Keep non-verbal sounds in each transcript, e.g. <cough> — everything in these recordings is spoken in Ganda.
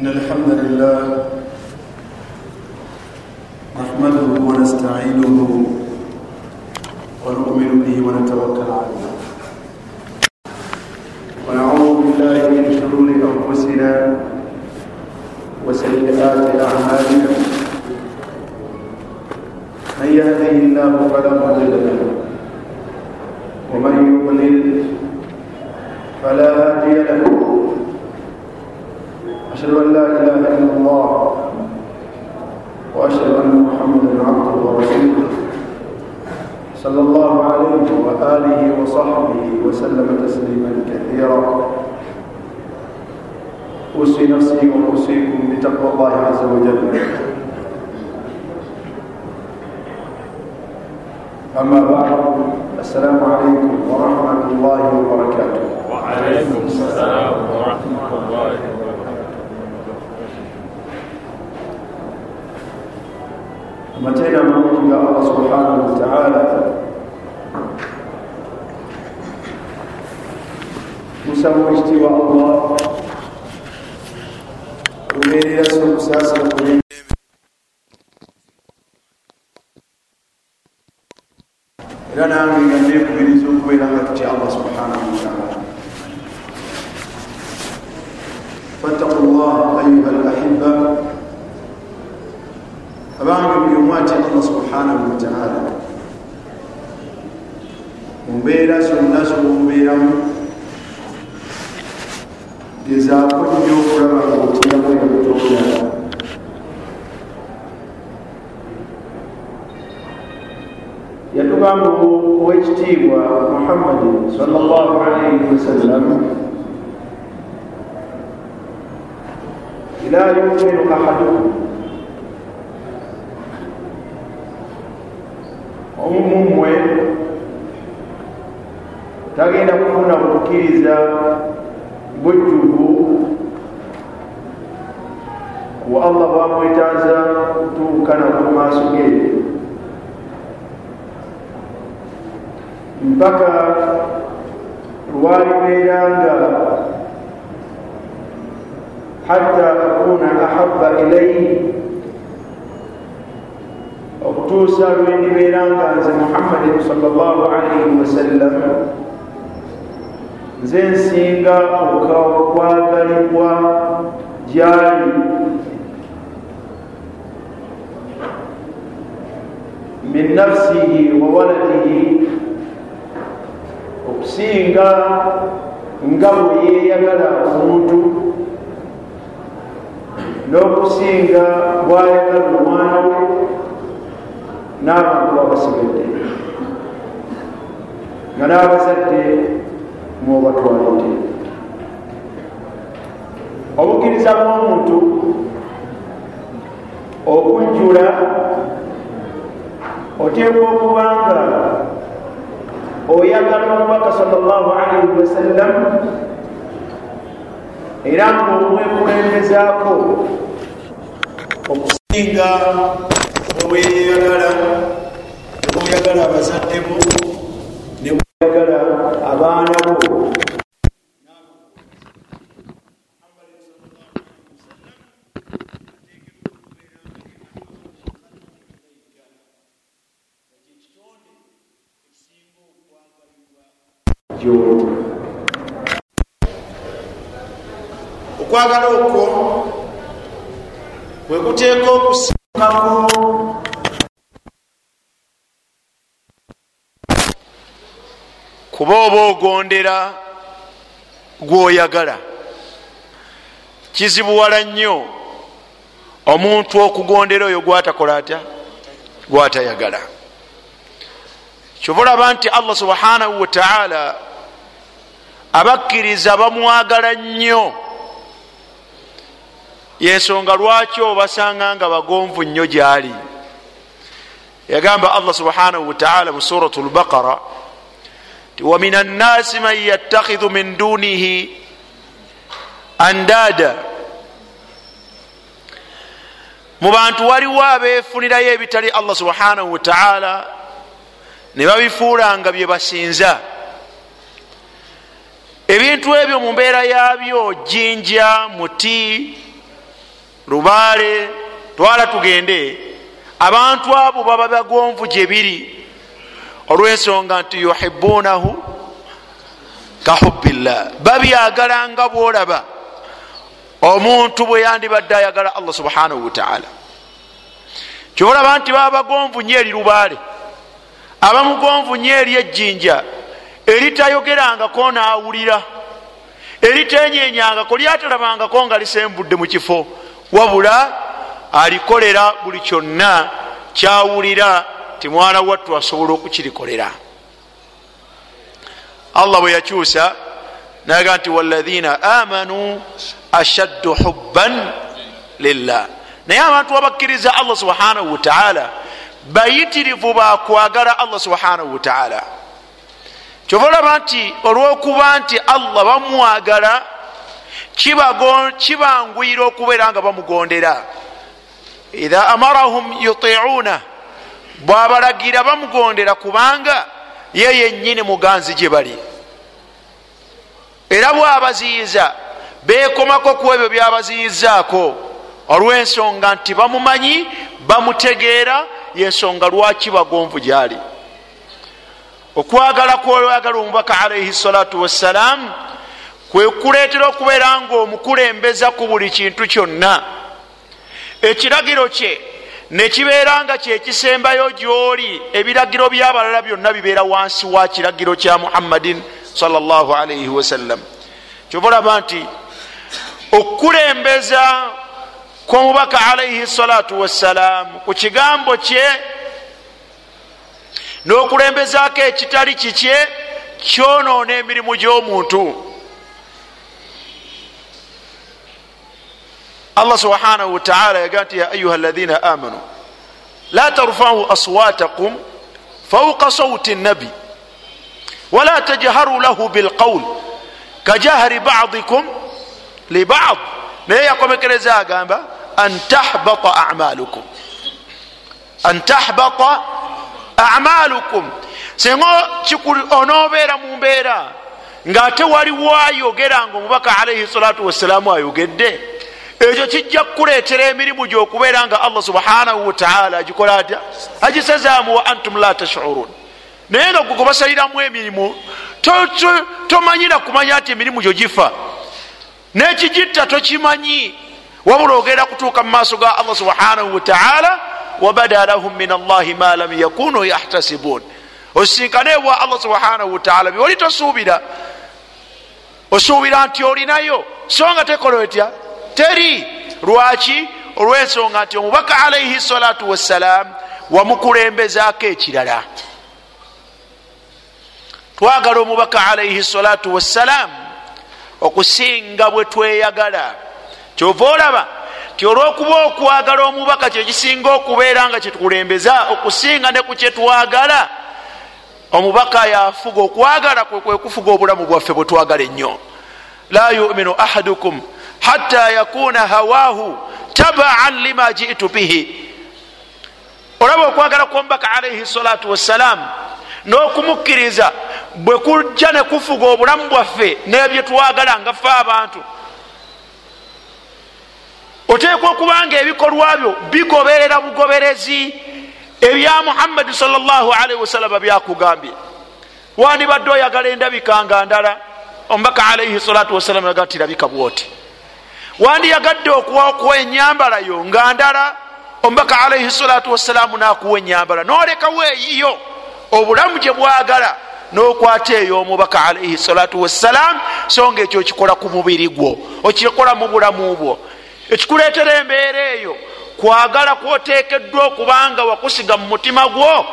إن الحمد لله نحمده ونستعينه ونؤمن به ونتوكل عليه. ونعوذ بالله من شرور أنفسنا وسيئات أعمالنا. من يهده الله فلا مضل له ومن يضلل فلا هادي له. أشهد أن صلى الله عليه وآله وصحبه وسلم تسليما كثيرا أوصي نفسي وأوصيكم بتقوى الله عز وجل أما بعد السلام عليكم ورحمة الله وبركاته وعليكم السلام ورحمة الله وبركاته أما تينا مولك الله سبحانه وتعالى musaba ekitiibwa allah lubeerera so okusaasira ku era nange nga neekubiriza okubeera nga tutya allah subhanahu wataala fattaku llah ayuha alahiba abange buli omu atya allah subhanahu wataala mumbeera zonna zomubeeramu nga otyamu ebitonda yatugamba owekitiibwa muhammadin salllah alaihi wasallam la yuminu ahadukum. Omumumwe tagenda kufuna kukkiriza bujjuvu ku allah bwamwetaaza kutuukana ku maaso ge. Mpaka lwalibeeranga hatta akuna ahaba ilaihi okutuusa lwendibeera nga nze muhammadin salllah alaihi wasallam nze nsinga okwagalibwa gyali min nafsihi wa waladihi okusinga nga bwe yeyagala omuntu n'okusinga bwayagala omwana we n'abantu babasigadde nga n'abazadde mwobatwalidde obukkiriza bw'omuntu okujjula oteekwa okubanga oyagala omubaka salllah alaihi wasallam era ngaomwekulembezaako okusinga obweyagala nebweyagala abazadde bo nebweyagala abaana bo okwagala okwo kwekuteeka okusinkako kuba oba ogondera gwoyagala kizibuwala nnyo. Omuntu okugondera oyo gwatakola atya? Gwatayagala. Kyova olaba nti allah subhanahu wataala abakkiriza bamwagala nnyo. Yensonga lwaki obasanga nga bagonvu nnyo gyali? Yagamba allah subhanahu wataala mu surat lbaqara ti wamin annasi man yattakhidhu min dunihi andada. Mu bantu waliwo abefunirayo ebitali allah subhanahu wataala ne babifuulanga bye basinza ebintu ebyo mu mbeera yabyo jinja muti lubaale twala tugende. Abantu abo baba bagonvu gyebiri olwensonga nti yuhibunahu kahubillah babyagala nga bwolaba. Omuntu bwe yandibadde ayagala allah subhanahu wataala kyobalaba nti baba bagonvu nyo eri lubaale. Abamugonvu nyo eri ejjinja eritayogerangako naawulira eritenyenyangako lyatalabangako nga lisembudde mu kifo wabula alikolera buli kyonna kyawulira ti mwana wattu asobola okukirikolera. Allah bwe yakyusa naga nti walathina amanu ashaddu hubban lillah. Naye abantu abakkiriza allah subhanahu wataala bayitirivu bakwagala allah subhanahu wataala kyova olaba nti olwokuba nti allah bamwagala kibanguyira okubeera nga bamugondera. Idha amarahum yutiuna bwabalagira bamugondera kubanga ye yenyini muganzi gye bali. Era bwabaziyiza bekomako ku ebyo byabaziyizaako. Olwensonga nti bamumanyi bamutegeera yensonga lwaki bagonvu gyali okwagala kwolwagala omubaka alaihi salatu wassalaamu kwekuleetera okubeera nga omukulembeza ku buli kintu kyonna. Ekiragiro kye nekibeera nga kyekisembayo gyoli ebiragiro byabalala byonna bibeera wansi wa kiragiro kya muhammadin salaalaihi wasallam. Kyova olaba nti okukulembeza kwomubaka alaihi salatu wassalaamu ku kigambo kye n'okulembezaako ekitali kikye kyonoona emirimu gy'omuntu. Allah subhanahu wataala yagaa nti ya ayuha alathina amanu la tarfau aswatakum fauqa sauti nabi wala tajharu lahu bilqaul kajahri badikum libad naye yakomekereza agamba an tahbata amalukum an tahbata amalukum. Singa onoobeera mu mbeera ngaate waliwo ayogera nga omubaka alaihi salatu wassalaamu ayogedde ekyo kijja kukuleetera emirimu gyokubeera nga allah subhanahu wataala agikola atya? Agisazaamu wa antum la tashurun. Naye nga gwegobasaliramu emirimu tomanyira kumanya nti emirimu gyo gifa. Nekigitta tokimanyi wabula ogenda kutuuka mu maaso ga allah subhanahu wataala wabada lahum min allahi ma lam yakunu yahtasibun osisinkane bwa allah subhanahu wataala byoli tosuubira osuubira nti olinayo so nga tekola etya teri lwaki olwensonga nti omubaka alaihi salatu wassalam wamukulembezaako ekirala twagala omubaka alaihi salatu wassalam okusinga bwe tweyagala kyova olaba ti olwokuba okwagala omubaka kyekisinga okubeera nga kyetukulembeza okusinga ne ku kyetwagala omubaka yafuga okwagala kwe kwekufuga obulamu bwaffe bwe twagala ennyo. La yuminu ahadukum hatta yakuna hawahu tabaan lima jitu bihi. Olaba okwagala kwomubaka alaihi salatu wassalamu n'okumukkiriza bwe kujja ne kufuga obulamu bwaffe nebyetwagala nga ffe abantu oteekwa okuba nga ebikolwa byo bigoberera bugoberezi ebya muhammadi salllahalaihi wasallama byakugambye. Wandibadde oyagala endabikanga ndala omubaka alaihi salatu wasalamu yaga tirabika bwoti. Wandiyagadde okuwa enyambalayo nga ndala omubaka alaihi salatu wasalaamu nakuwa enyambala nolekawo eyiyo obulamu gye bwagala nokwata eyo omubaka alaihi salatu wassalam so nga ekyo okikola ku mubiri gwo okikola mu bulamu bwo ekikuleetera embeera eyo. Kwagala kwotekeddwa okubanga wakusiga mu mutima gwo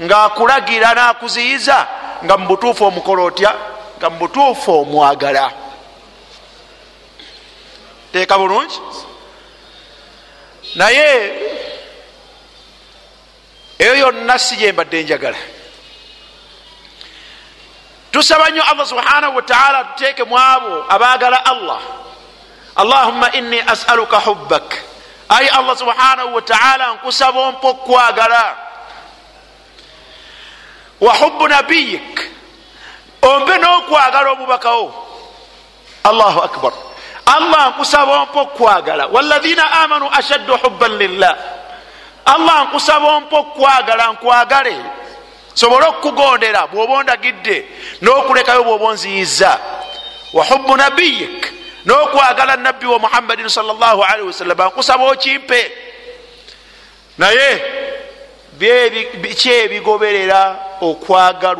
ngaakulagira nakuziyiza nga mu butuufu omukola otya? Nga mu butuufu omwagala. Teeka bulungi? Naye eyo yonna si gyembadde njagala. Tusaba nnyo allah subhanahu wataala tuteeke mu abo abaagala allah allahumma inni asaluka hubbak. Ayi allah subhanahu wataala nkusaba ompa okwagala. Wa hubbu nabiyik. Ompe n'okwagala omubakawo allahu akbar. Allah nkusaba ompa okwagala. Walaina amanu ashaddu hubban lillah. Allah nkusaba ompa okwagala nkwagale. Sobole okukugondera bwoba ondagidde n'okulekayo bwoba onziyiza. Wa hubbu nabiyik n'okwagala nabbi wa muhammadin salllahalihi wasallam nkusaba okimpe. Naye ki ebigoberera okwagala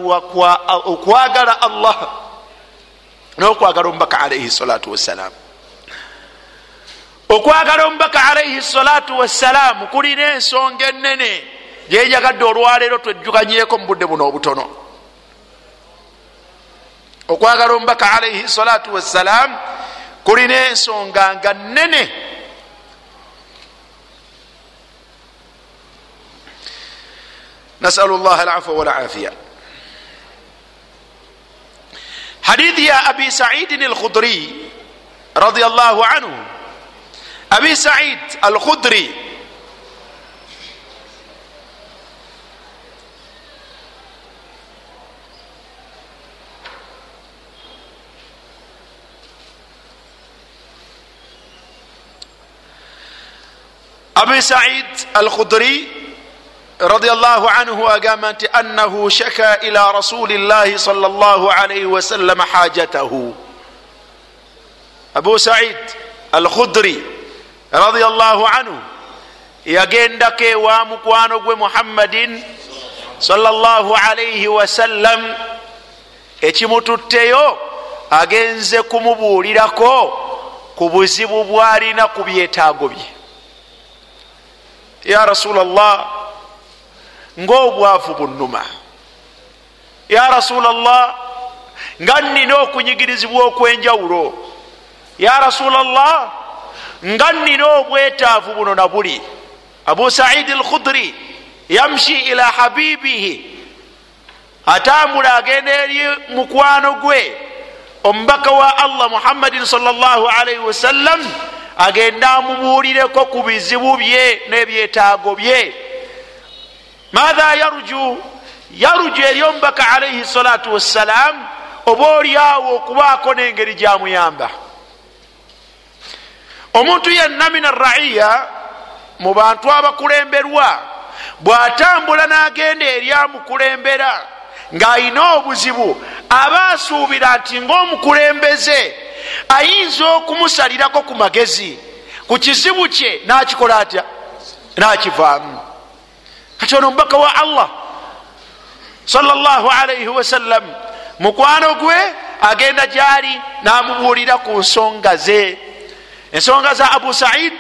allah n'okwagala omubaka alaihi salatu wassalamu okwagala omubaka alaihi salatu wassalamu kulina ensonga enene gyenjagadde olwaleero twejjukanyeko mu budde buno obutono. Okwagala omubaka alaihi salatu wassalamu kulina ensonga nga nene nasalu llah alafwa walafiya hadithi ya abi saidin alkhudri radi allahu anhu. Abi said alkhudri abi said alkhudri رضي الله عنه أقامت أنه شكى إلى رسول الله صلى الله عليه وسلم حاجته أبو سعيد الخدري رضي الله عنه yagendako ewa mukwano gwe muhammadin salllah alaihi wasallam ekimututteyo agenze kumubuulirako ku buzibu bwalina ku byetaago bye Ya rasula llah ngaobwavu bunuma ya rasula llah nga nnina okunyigirizibwa okwenjawulo. Ya rasula llah nga nnina obwetaavu buno na buli. Abu saidi alkhudri yamshi ila habibihi. Atambula agenda eri mukwano gwe omubaka wa allah muhammadin salllah alaihi wasallam agenda amubuulireko ku bizibu bye n'ebyetaago bye. Maatha yaruju yaruju eri omubaka alaihi salatu wassalam oba oliawo okubaako n'engeri gyamuyamba. Omuntu yenna min arraiya mu bantu abakulemberwa bw'atambula n'agenda eri amukulembera ng'ayina obuzibu aba asuubira nti ng'omukulembeze ayinza okumusalirako ku magezi ku kizibu kye n'akikola atya? N'akivaamu. Kati ono omubaka wa allah salllah alaihi wasallam mukwano gwe agenda gyali n'amubuulira ku nsonga ze. Ensonga za abu said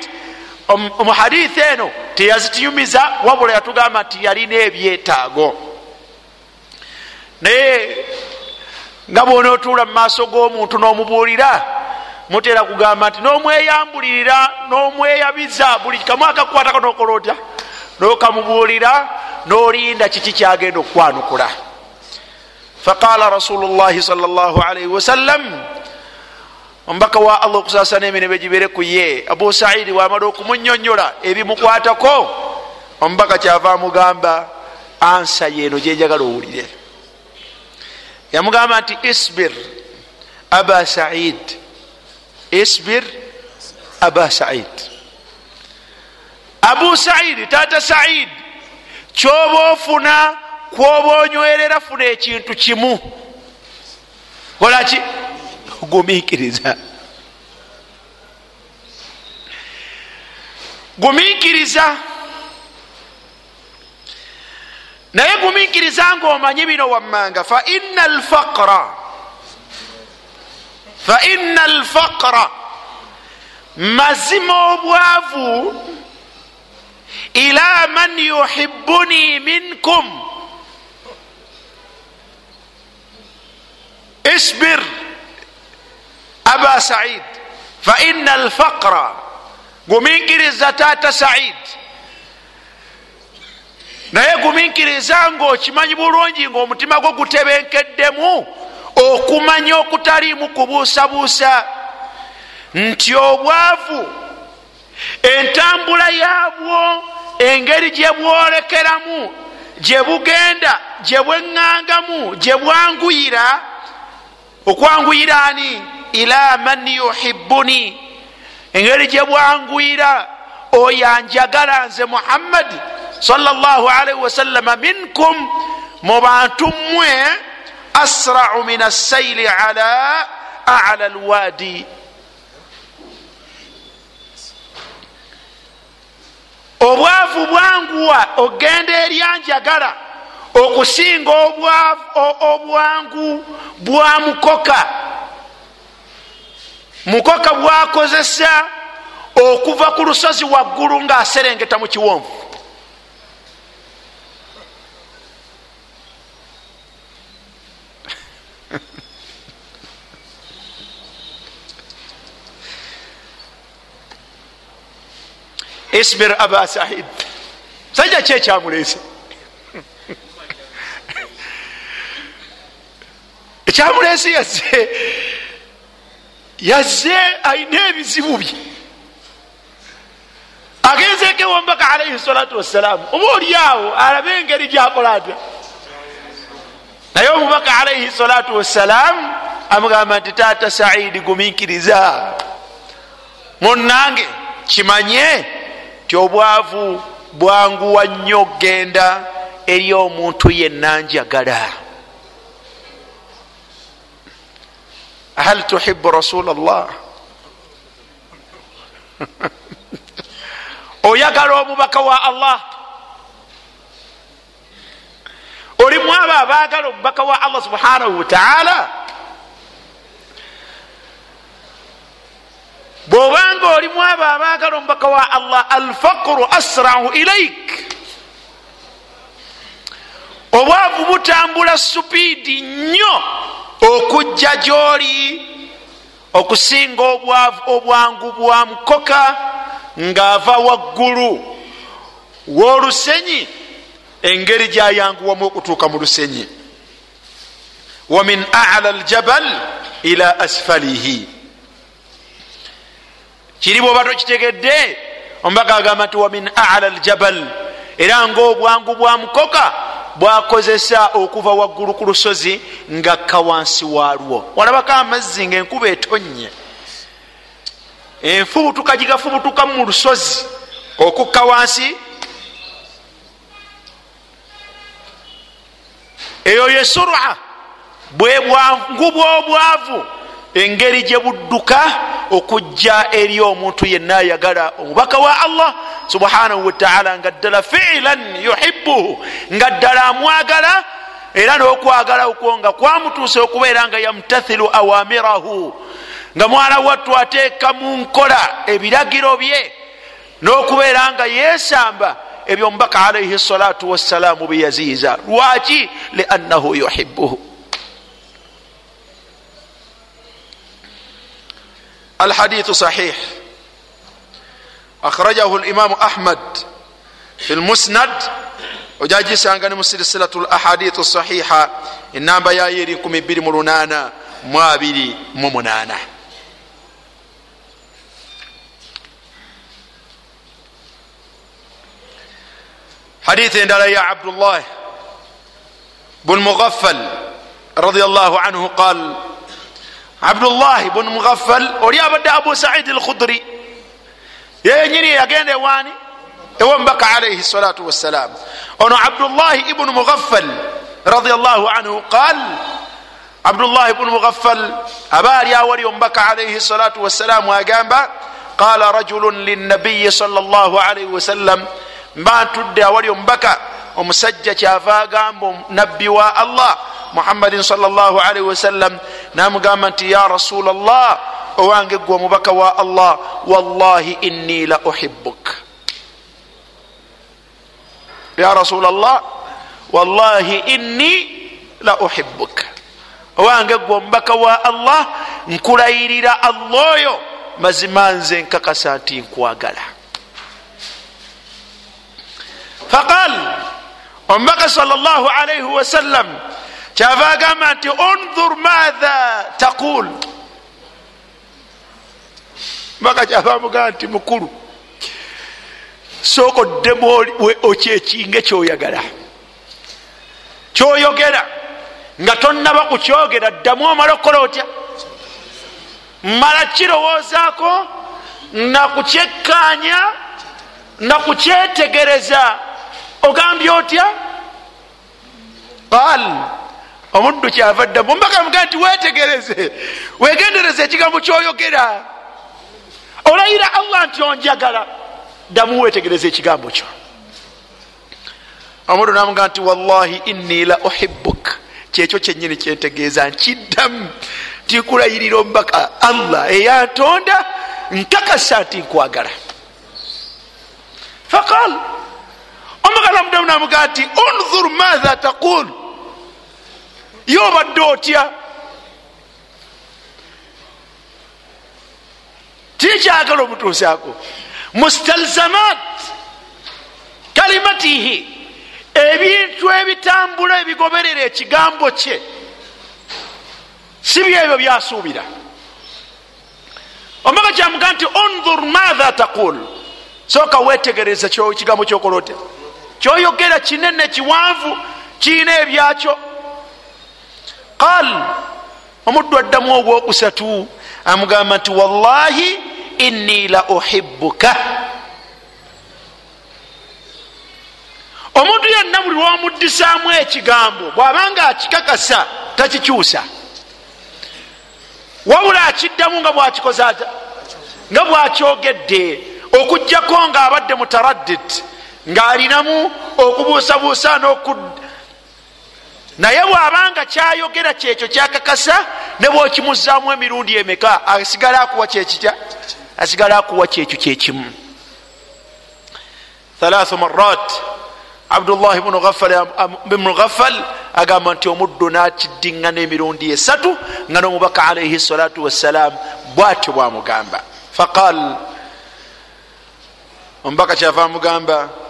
omuhadithi eno teyazitiyumiza wabula yatugamba nti yalina ebyetaago naye nga bwona otuula mu maaso g'omuntu n'omubuulira mutera kugamba nti n'omweyambulirira n'omweyabiza buli kamu akakukwatako nokola otya? Nokamubuulira nolinda kiki kyagenda okukwanukula? Faqala rasulu llahi sal llah alaihi wasallam omubaka wa allah okusasana emirembe gibere ku ye abu saidi wamala okumunyonyola ebimukwatako omubaka kyava amugamba ansa yeeno gyenjagala owulire yamugamba nti isbir aba said. Isbir aba said. Abu saidi tata said kyoba ofuna kwoba onywerera funa ekintu kimu. Kolaki gumiikiriza. Gumiikiriza naye gumiikiriza ngaomanyi bino wammanga faina alfaqra faina alfaqra mazima obwavu ila man yuhibuni minkum. Isbir aba said faina alfaqra gumiikiriza taata said naye gumiikiriza ngaokimanyi bulungi ngaomutima gwo gutebenkeddemu okumanya okutaliimu kubuusabuusa. Nti obwavu entambula yabwo engeri gye bwolekeramu gye bugenda gye bweŋŋangamu gye bwanguyira okwanguyira ani? Ila man yuhibuni engeri gye bwangwira oyo anjagala nze muhammadi salllahalaihi wasallama minkum mu bantu mmwe asrau min assaili ala ala lwadi obwavu bwanguwa ogenda eryanjagala okusinga obwangu bwa mukoka. Mukoka bwakozesa okuva ku lusozi waggulu ngaaserengeta mu kiwonvu isbir aba sahid sajja ki ekyamulese ekyamulese yazze? Yazze ayina ebizibu bye. Agenzeko ewambaka alaihi salatu wassalaamu. Oba oliawo alabe engeri gyakola atya? Naye omubaka alaihi salatu wassalaamu amugamba nti taata saidi gumiikiriza. Munange kimanye ti obwavu bwanguwa nnyo genda eri omuntu yenna njagala. Hal tuhibu rasul llah <laughs> oyagala omubaka wa allah? Olimu abo abagala omubaka wa allah subhanahu wataala bwobanga olimu abo abagala omubaka wa allah alfaqru asrau ilaik obwavu butambula supiidi nnyo okujja gyoli okusinga obwangu bwa mukoka ngaava waggulu. Wolusenyi engeri gyayanguwamu okutuuka mu lusenyi. Wa min ala ljabal ila asfalihi kiri bwoba tokitegedde omubaka agamba nti wa min ala ljabal era ngaobwangu bwa mukoka bwakozesa okuva waggulu ku lusozi ngakka wansi waalwo. Walabako amazzi ngaenkuba etonnye enfubutuka gigafubutuka mu lusozi okukka wansi. Eyo ye sura. Bwe bwangu bwobwavu engeri gye budduka okujja eri omuntu yenna ayagala omubaka wa allah subhanahu wataala nga ddala fiilan yuhibuhu nga ddala amwagala era n'okwagala okwo nga kwamutuusa okubeera nga yamtathilu awamirahu nga mwana wattu ateeka mu nkola ebiragiro bye n'okubeera nga yeesamba ebyo omubaka alaihi salatu wassalaamu byeyaziiza lwaki? Liannahu yuhibuhu الحديث صحيح أخرجه الإمام أحمد في المسند ojagishanga mu silsilatu lahadithu sahiha enamba yayo eri 228 28 hadithu endala ya abdullah bun mughafal radiallahu anhu qal abdullahi bun mughafal oli abadde abu saidi alkhudri. Yeyenyini yagenda ewaani ewomubaka alaihi salatu wassalam ono abdullahi ibunu mughafal radiallahu anhu qal abdullahi ibunu mughafal abaali awali omubaka alaihi salatu wassalamu agamba qala rajulun linabiyi sal llah alaihi wasallam mba ntudde awali omubaka omusajja kyava agamba nabbi wa allah muhammadin salllah alaihi wasallam namugamba nti ya rasul llah owange gwe omubaka wa allah wallahi inni la uhibuk ya rasul llah wallahi inni la uhibuk owange gwe omubaka wa allah nkulayirira allah oyo mazima nze nkakasa nti nkwagala. Faqal omubaka salllah alaihi wasallam kyava agamba nti onhur matha taqul. Mbaka kyava amugamba nti mukulu sooka oddemu okyekinga kyoyagala kyoyogera nga tonnaba kukyogera ddamu omala okukola otya? Mmala kirowoozaako nakukyekkaanya nakukyetegereza ogambye otya? Qal omuddu kyava ddamu ombaka mugaa nti wetegereze wegendereze ekigambo kyoyogera. Olayira allah nti onjagala ddamu wetegereze ekigambo kyo. Omuddu namugaa nti wallahi inni la uhibuk kyekyo kyenyini kyentegeeza nkiddamu tikulayirira omubaka allah eyantonda nkakasa nti nkwagala. Faqal. omubaka namudamu namugaa nti unzur matha taqul. Yobadde otya? Tikyagala omutuusaako mustalzamat kalimatihi ebintu ebitambula ebigoberera ekigambo kye si byebyo byasuubira. Ombaga kyamuga nti onzur matha taqul. Sooka wetegereza ekigambo kyokola otya kyoyogera kinene kiwanvu kiina ebyakyo. Qal omuddu addamu ogwokusatu amugamba nti wallahi inni la uhibuka omuntu yenna buli lwomuddisaamu ekigambo bw'abanga akikakasa takikyusa. Wabula akiddamu nga bwakikoze ata nga bwakyogedde okugjako ng'abadde mutaraddid ng'alinamu okubuusabuusa n'oku naye bw'abanga kyayogera kyekyo kyakakasa ne bwokimuzaamu emirundi emeka asigala akuwa kyekitya asigala akuwa kyekyo kyekimu thalathu marat abdullahi bnu ghafal agamba nti omuddo nakiddiŋŋana emirundi esatu nga n'omubaka alaihi salatu wassalam bwatyo bwamugamba. Faqal omubaka kyava amugamba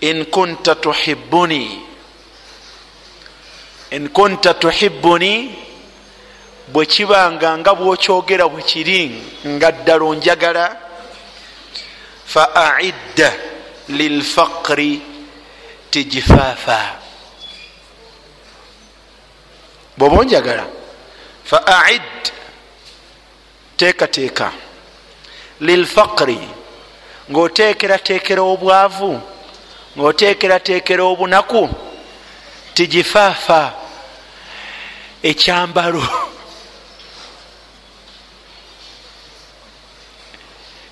in kunta tuhibuni in kunta tuhibuni bwe kibanga nga bwokyogera bwe kiri nga ddala onjagala fa aidda lilfaqri tijifaafa bwoba onjagala fa aid teekateeka. Lilfaqri ngaoteekerateekera obwavu ngaoteekerateekera obunaku tijifaafa ekyambalo.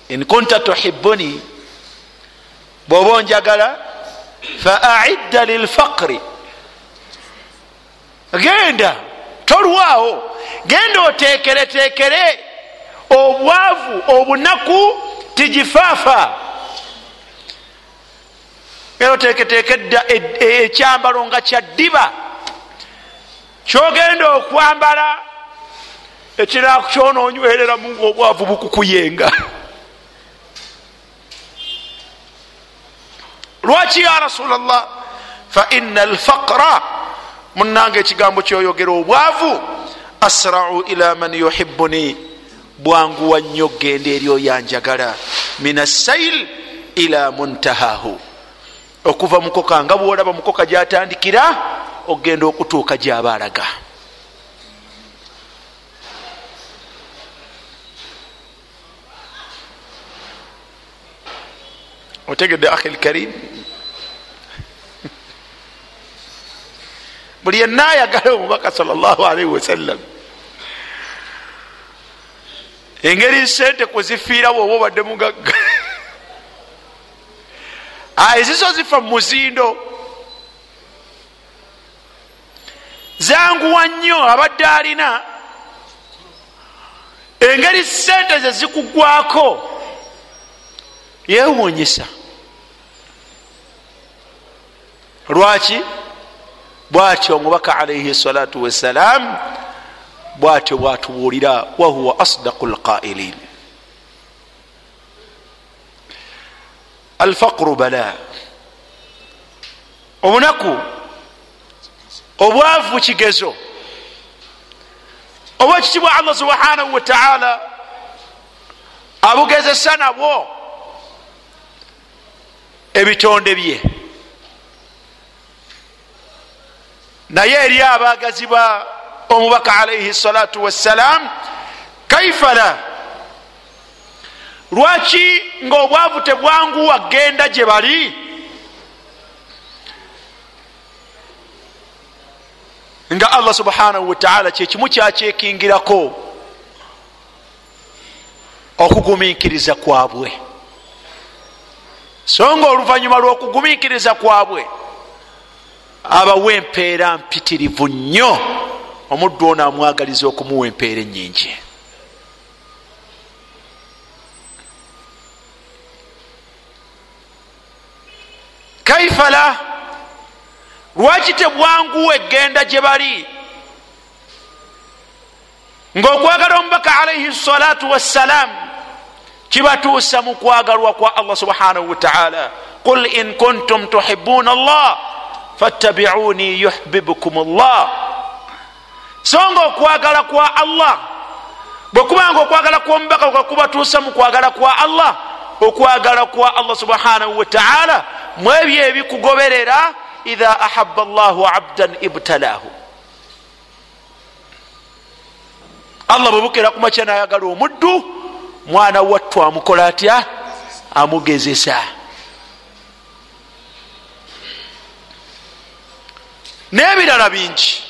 In kunta tuhibuni bwoba onjagala fa aidda lilfaqri genda tolwawo. Genda oteekereteekere obwavu obunaku tijifaafa genda oteeketeeke edda ekyambalo nga kyaddiba kyogenda okwambala ekinakyononywereramu ngaobwavu bukukuyenga. Lwaki ya rasulllah faina alfaqra munange ekigambo kyoyogera obwavu asrau ila man yuhibuni bwanguwa nnyo genda eri oyanjagala. Min assail ila muntahahu okuva mukoka nga bwolaba mukoka gyatandikira ogenda okutuuka gyaba alaga otegedde akhi lkarim <laughs> buli yenna ayagala omubaka salllahalihi wasallam engeri sente kwezifiirawo oba obadde mugagga <laughs> ezizo zifa mumuzindo zanguwa nnyo abadde alina. Engeri sente zezikugwako yewunyisa lwaki? Bwatyo omubaka alaihi salatu wassalam bwatyo bwatubuulira wahuwa asdaqu lqailin alfaqru bala obunaku obwavu kigezo. Oba ekitibwa allah subhanahu wataala abugezesa nabwo? Ebitonde bye. Naye eri abagazi ba omubaka alaihi salatu wassalam kaifa la? Lwaki ngaobwavu tebwanguwa genda gye bali. Nga allah subhanahu wataala kyekimu kyakyekingirako okugumiikiriza kwabwe. So nga oluvanyuma lw'okugumiikiriza kwabwe abawa empeera mpitirivu nnyo. Omuddu ono amwagaliza okumuwa empeera ennyingi kaifala lwaki tebwanguwa egenda gye bali? Ngaokwagala omubaka alaihi salatu wassalam kibatuusa mu kwagalwa kwa allah subhanahu wataala qul in kuntum tuhibuna allah fattabiuni yuhbibukum llah so nga okwagala kwa allah bwekubanga okwagala kwomubaka kwakubatuusa mu kwagala kwa allah okwagala kwa allah subhanahu wataala mwebyo ebikugoberera idha ahaba llahu abdan ibtalahu. Allah bwebukera kumakya nayagala omuddu mwana wattu amukola atya? Amugezesa. N'ebirala bingi.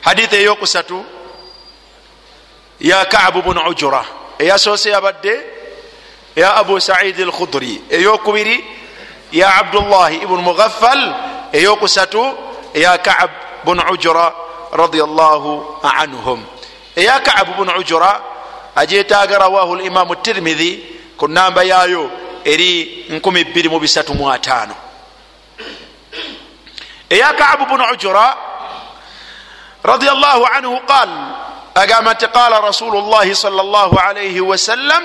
Hadithi eyokusatu ya kaabu bunu ujura eyasoose yabadde ya abu saidi alkhudri. Eyokubiri ya abdullahi ibnu mugaffal eyokusatu eya kaab bunu ujura radiallahu anhum. Eya kaabu bunu ujura ajetaaga rawahu limamu tirmidhi ku namba yayo eri 2335 eya kaabu bunu ujura radiallahu anhu qal agamba nti qala rasulu llahi sal llah alaihi wasallam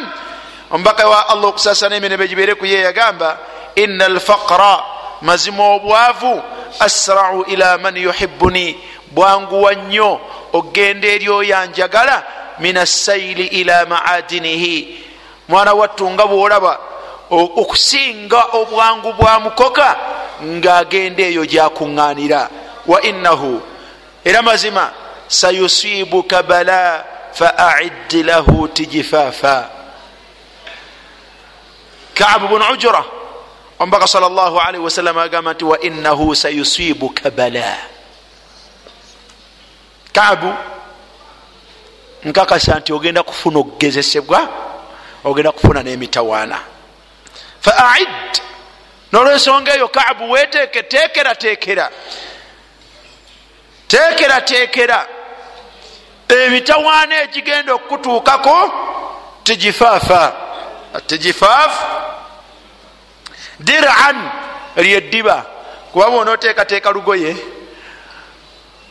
omubaka wa allah okusasana emirembe gibeere ku ye yagamba ina alfaqra mazima obwavu asrau ila man yuhibuni bwanguwa nnyo ogenda eri oyanjagala min assaili ila maadinihi. Mwana wattu nga bwolaba okusinga obwangu bwa mukoka ngaagenda eyo gyakuŋŋaanira. Wa innahu era mazima sayusibuka bala faacid lahu tijifaafa kaabu bun ujura omubaka sal llah alaihi wasallam agamba nti wa innahu sayusibuka bala kaabu nkakasa nti ogenda kufuna okugezesebwa ogenda kufuna n'emitawaana. Faacid nolwensonga eyo kaabu weteeke teekera teekera teekera teekera emitawaana egigenda okutuukako tijifaafa. Tijifaaf diran lyeddiba kuba bona oteekateeka lugoye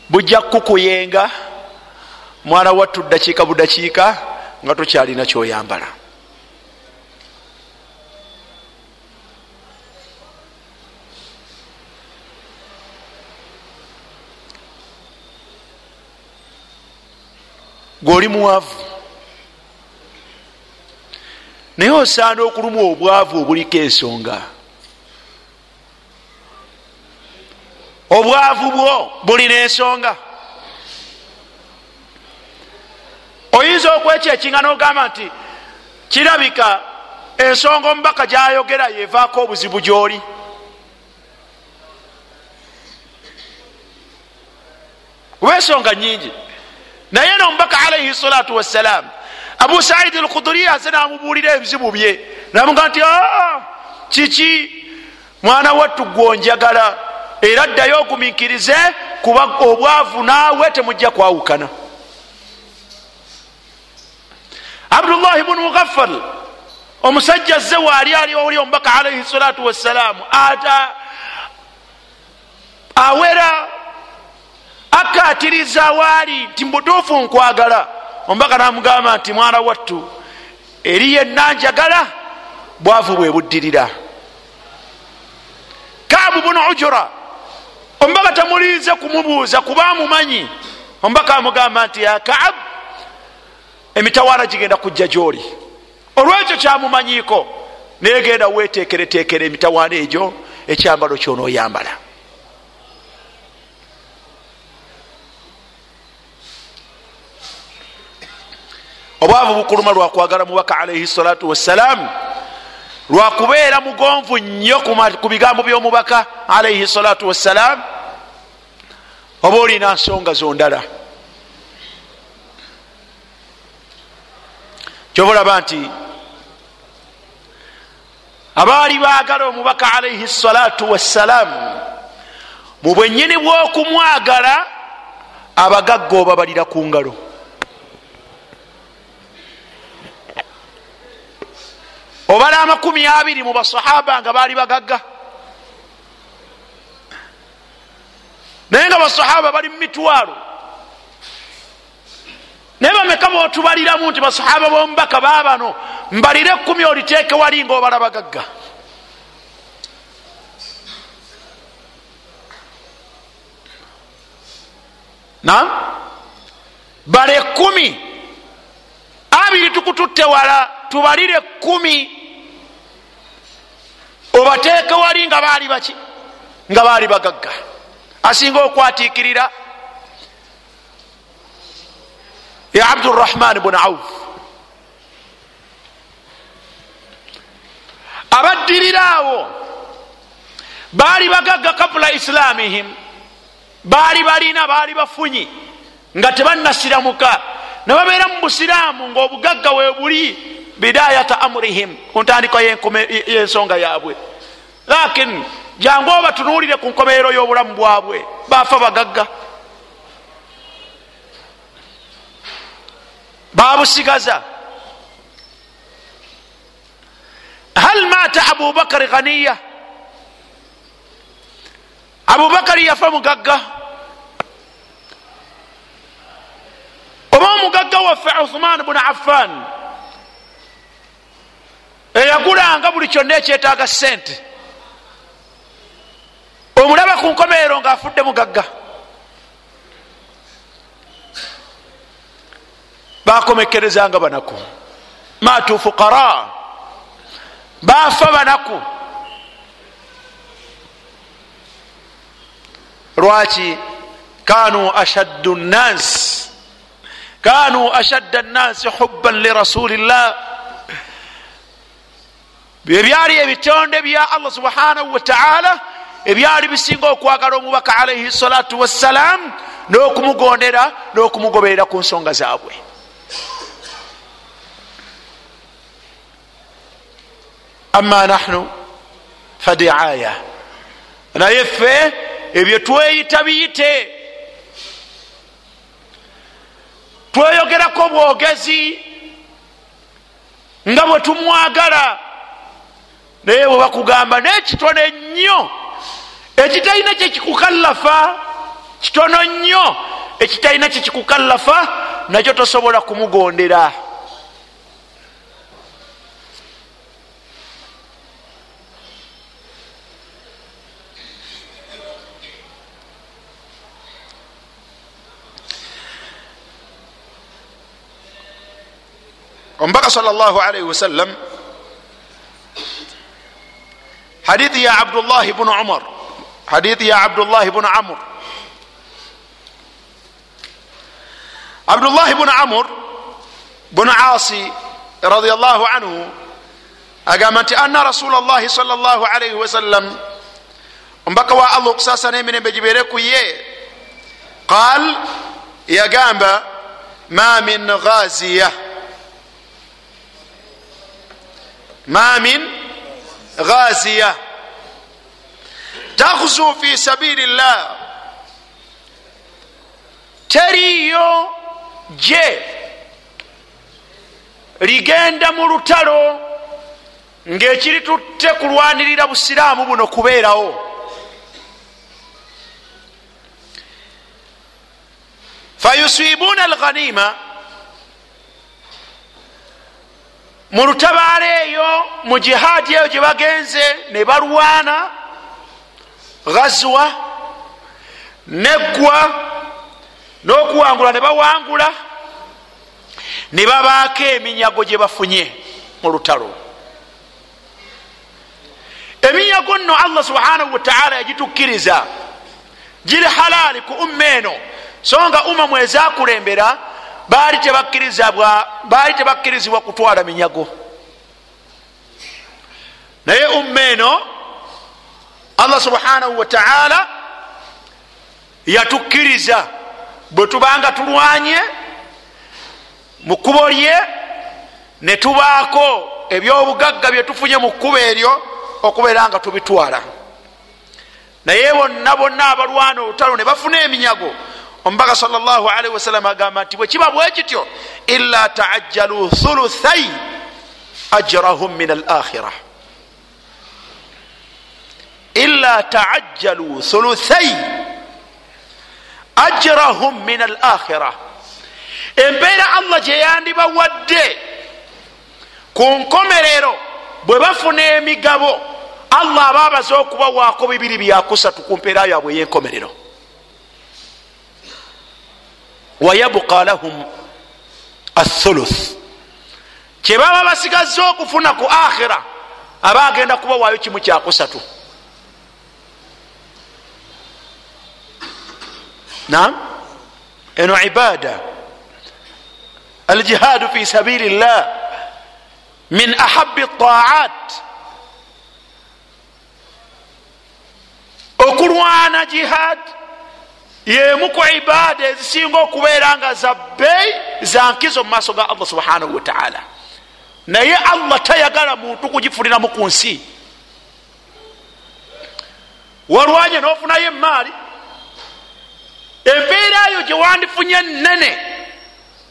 bujja kukuyenga mwana wattu dakiika budakiika nga tokyalina kyoyambala gweoli muwavu. Naye osaana okulumwa obwavu obuliko ensonga. Obwavu bwo bulina ensonga. Oyinza okwekyekinga nogamba nti kirabika ensonga omubaka gyayogera yevaako obuzibu gyoli. Kuba ensonga nyingi naye nomubaka alaihi salatu wassalam abu saidi alkhuduri aze namubuulira ebizibu bye. Namuga nti kiki? Mwana wattu gwonjagala era ddayo ogumikirize kuba obwavu naawe temujja kwawukana. Abdullahi bunu mugaffal omusajja ze waali ali oli omubaka alaihi salatu wassalamu ata awera akatiriza waali nti mubutuufu nkwagala. Omubaka namugamba nti mwana wattu eri yenna njagala bwavu bwe buddirira. Kaabu bunu ujura omubaka tamulinze kumubuuza kuba amumanyi. Omubaka amugamba nti ya kaabu emitawaana gigenda kujja gyoli. Olwekyo kyamumanyiiko negenda weteekereteekera emitawaana egyo ekyambalo kyonaoyambala obwavu bukuluma lwakwagala mubaka alaihi salatu wassalaamu lwakubeera mugonvu nnyo ku bigambo by'omubaka alaihi salatu wassalaamu oba olina nsonga zondala? Kyobalaba nti abaali baagala omubaka alaihi salatu wassalaamu mu bwennyini bw'okumwagala abagagga obabalira ku ngalo obala amakumi abiri mu basahaba nga baali bagagga. Naye nga basahaba bali mu mitwalo. Naye bameka botubaliramu nti basahaba bomubaka babano mbalire ekumi oliteeke wali nga obala bagagga. Nam bala ekumi abiri tukututte wala tubalire ekumi obateeke wali nga baali baki? Nga baali bagagga. Asinga okwatikirira ya abdurahman bun auf abaddirira awo. Baali bagagga kabula islamihim baali balina baali bafunyi. Nga tebannasiramuka. Nebabeera mu busiraamu ngaobugagga webuli bidayata amurihim ku ntandiko y'ensonga yabwe lakin jangu obatunuulire ku nkomerero y'obulamu bwabwe bafa bagagga. Babusigaza hal mata abubakari ghaniya? Abubakari yafa mugagga. Oba omugagga waffe uthman bun affan eyagulanga buli kyonna ekyetaaga sente omulaba ku nkomerero ngaafudde mugagga. Bakomekerezanga banaku. Matu fuqara. Bafa banaku. Lwaki? Kanu ashaddu nnas kanu ashadda nnasi hubban lirasulillah byebyali ebitonde bya allah subhanahu wataala ebyali bisinga okwagala omubaka alaihi salatu wassalam n'okumugondera n'okumugoberera ku nsonga zaabwe. Ama nahnu fadiaya naye ffe ebyo tweyita biyite. Tweyogerako bwogezi nga bwe tumwagala naye bwe bakugamba n'ekitono ennyo. Ekitalina kyekikukallafa kitono nnyo. Ekitalina kyekikukallafa nakyo tosobola kumugondera. Omubaka sal llah alaihi wasallam hadithi ya abdullahi bunu umar. Hadithi ya abdullahi bunu amr. Abdullahi bunu amr bunu asi radiallahu anhu agamba nti anna rasula llahi sal llah alaihi wasallam omubaka wa allah okusasa n'emirembe gibeere ku ye. Qal yagamba ma min ghaziya. Ma min ghaziya takhzu fi sabili llah teriyo je. Ligenda mu lutalo ng'ekiri tutte kulwanirira busiraamu buno kubeerawo. Fayusibuna alghanima mu lutabaalo eyo mu jihaadi eyo gye bagenze ne balwana ghazwa neggwa n'okuwangula ne bawangula ne babaako eminyago gye bafunye mu lutalo. Eminyago nno allah subhanahu wataala yagitukkiriza. Giri halaali ku umma eno. So nga umma mwezakulembera baali tebakkirizibwa baali tebakkirizibwa kutwala minyago. Naye umma eno allah subhanahu wataala yatukkiriza bwe tubanga tulwanye mu kkubo lye ne tubaako ebyobugagga byetufunye mu kkubo eryo okubeera nga tubitwala. Naye bonna bonna abalwana olutalo ne bafuna eminyago omubaka salli wasalama agamba nti bwe kiba bwe kityo ila taajjalu thuluthai ajrahum min al akhira ila taajjalu thuluthai ajrahum min al akhira embeera allah gyeyandibawadde ku nkomerero bwe bafuna emigabo allah aba abaze okubawaako bibiri byakusatu ku mpeera yabwe ey'enkomerero wayabuka lahum athuluth kyebaba basigaze okufuna ku akhira aba agenda kubawaayo kimu kyakusatu nam eno ibada aljihadu fi sabili llah min ahabi taat okulwana jihad yemu ku ibada ezisinga okubeera nga za bbeeyi za nkizo mu maaso ga allah subhanahu wataala naye allah tayagala muntu kugifuliramu ku nsi walwanye nofunayo emaali embeera yo gyewandifunye nene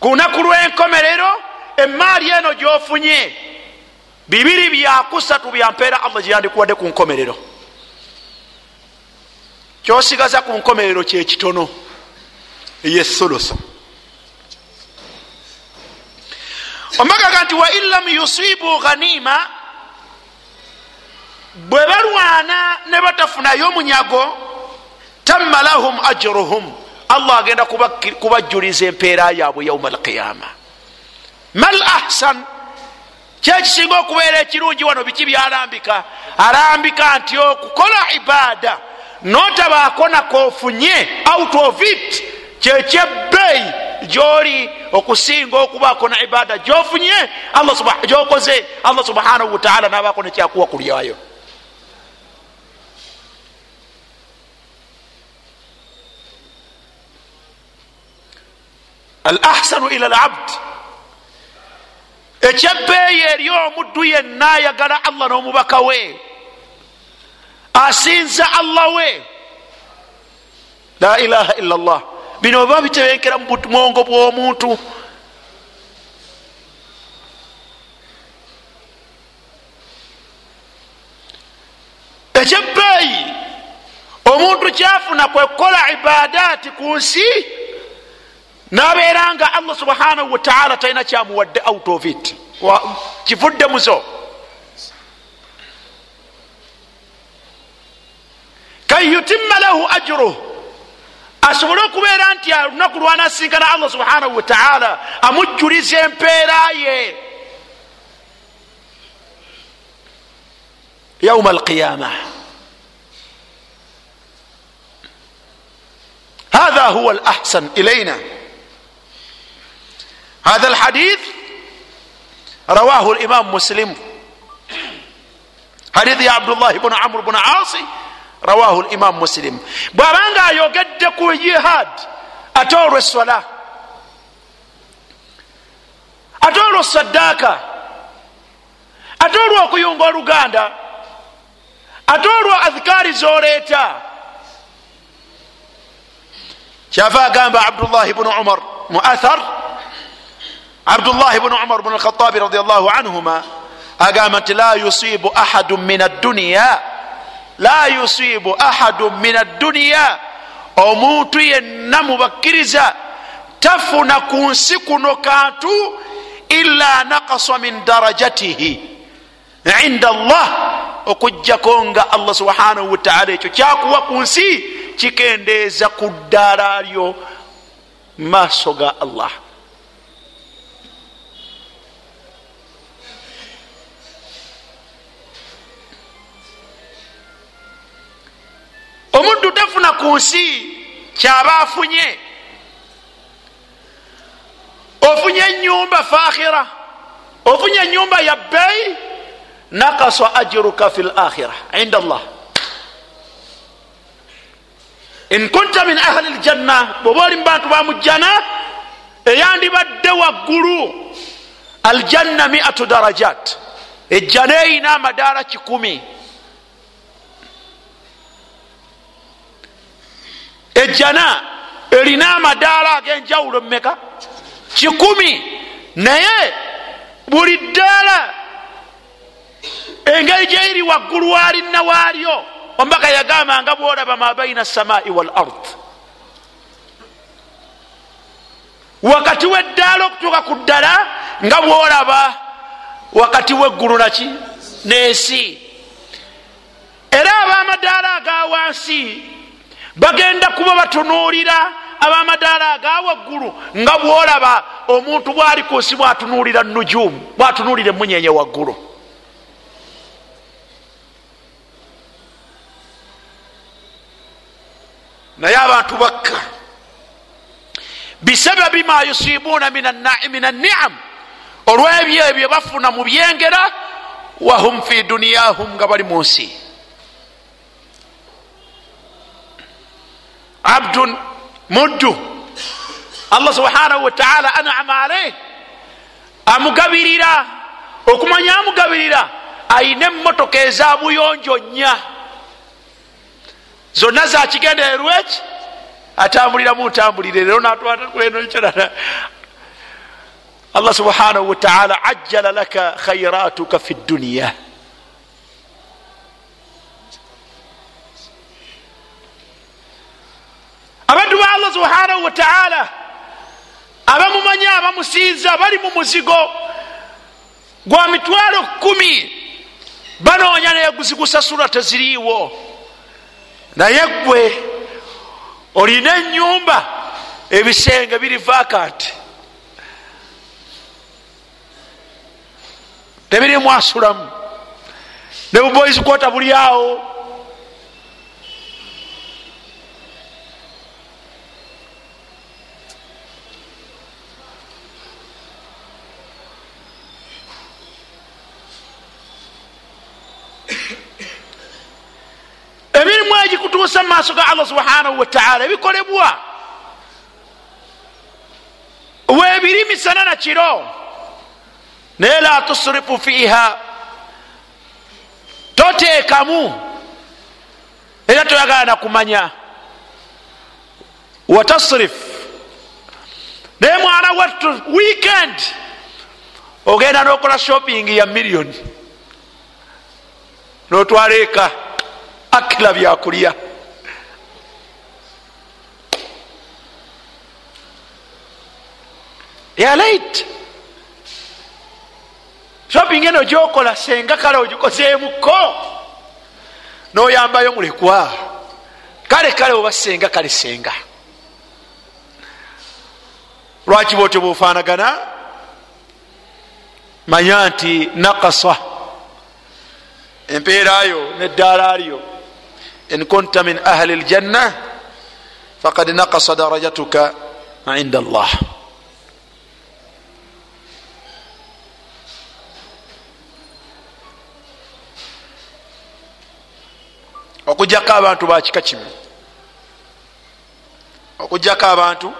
ku lunaku lw'enkomerero emaali eno gyofunye. Bibiri byakusatu byampeera allah gyeyandikuwadde ku nkomerero kyosigaza ku nkomerero kyekitono eyethuluso omagaga nti wa in lam yusibu ghanima bwe balwana ne batafunayo munyago tamma lahum ajruhum. Allah agenda kubajjuliza empeera yaabwe yauma alqiyama. Mal ahsan? Kyekisinga okubeera ekirungi wano biki byalambika? Alambika nti okukola ibada notabaako nakofunye out of it. Kyekyebbeeyi gyoli okusinga okubaako na ibada. Gyofunye gyokoze allah subhanahu wataala nabaako nekyakuwa kulyayo. Al ahsanu ila labd ekyebbeeyi eri omuddu yenna ayagala allah n'omubaka we asinza allah we. La ilaha illa llah bino oba bitebenkera mu mwongo bw'omuntu. Ekyebbeeyi omuntu kyafuna kwekukola ibadaati ku nsi nabeera nga allah subhanahu wataala talina kyamuwadde out of it. Kivudde muzo kayutimma lahu ajruh asobole okubeera nti olunaku lwanasinkana allah subhanahu wataala amujjuliza empeera ye yauma alqiyama هذا هو الأحسن إلينا هذا الحديث رواه الإمام مسلم حديث يا عبد الله بن عمرو بن عاصي رواه الإمام مسلم bwabanga ayogedde ku jihad ate olwo essola ate olwo saddaaka ate olwo okuyunga oluganda ate olwo adhikaari zoleeta kyava agamba abdullahi bnu umar mu athar abdullahi bnu umar bnu alkhatabi radiallahu anhuma agamba nti la yusibu ahadu min adduniya la yusibu ahadu min adduniya omuntu yenna mubakkiriza tafuna ku nsi kuno kantu illa nakasa min darajatihi inda allah okugjako nga allah subhanahu wataala ekyo kyakuwa ku nsi kikendeeza ku ddaala lyo maaso ga allah omuddu tafuna ku nsi kyaba afunye. Ofunye enyumba fakhira ofunye enyumba ya bbeyi nakasa ajiruka fi lakhira inda allah. In kunta min ahli ljanna bwoba oli mubantu bamujjana eyandibadde waggulu aljanna miatu darajat ejjana eyina amadaala kikumi ejjana erina amadaala ag'enjawulo mumeka kikumi. Naye buli ddaala engeri gyeri waggulu waalinna waalyo omubaka yagamba nga bwolaba ma baina samai wal ard. Wakati weddaala okutuuka ku ddala nga bwolaba wakati weggulu naki n'ensi. Era ab'amadaala aga wansi bagenda kuba batunuulira ab'amadaala aga waggulu nga bwolaba omuntu bwali ku nsi bwatunuulira nujumu bwatunuulira emunyenye waggulu. Naye abantu bakka bisababi ma yusibuuna min anniam olwebyo ebyo bafuna mu byengera wahum fi duniyahum nga bali mu nsi abdun muddu allah subhanahu wataala anama alaih amugabirira okumanya amugabirira ayina emotoka eza buyonjo nnya zonna zakigendererwa eki atambuliramu ntambulire rero natwatakulenokyerara allah subhanahu wataala ajjala laka khairatuka fi dduniya abantu ba allah subhanahu wataala abamumanyi abamusinza bali mu muzigo gwa mitwalo kumi. Banoonya naye guzigusasula teziriiwo. Naye gwe olina enyumba ebisenge biri vakanti tebirimu asulamu ne buboys kwota buli awo emirimu egikutuusa mu maaso ga allah subhanahu wataala ebikolebwa. Weebiri misana na kiro. Naye la tusrifu fiiha. Toteekamu. Era toyagala nakumanya watasrif naye mwana wattu weekend ogenda nokola shopping ya miliyoni notwala eka akila byakulya. Yalait shopping eno gyokola senga kale ogikozeemuko noyambayo mulekwa kale kale oba senga kale senga. Lwaki bwotyo bufanagana manya nti nakasa. Empeerayo neddaala lyo in kunta min ahli ljanna fakad nakasa darajatuka inda allah. Okujjako abantu bakika kimu? Okujjako abantu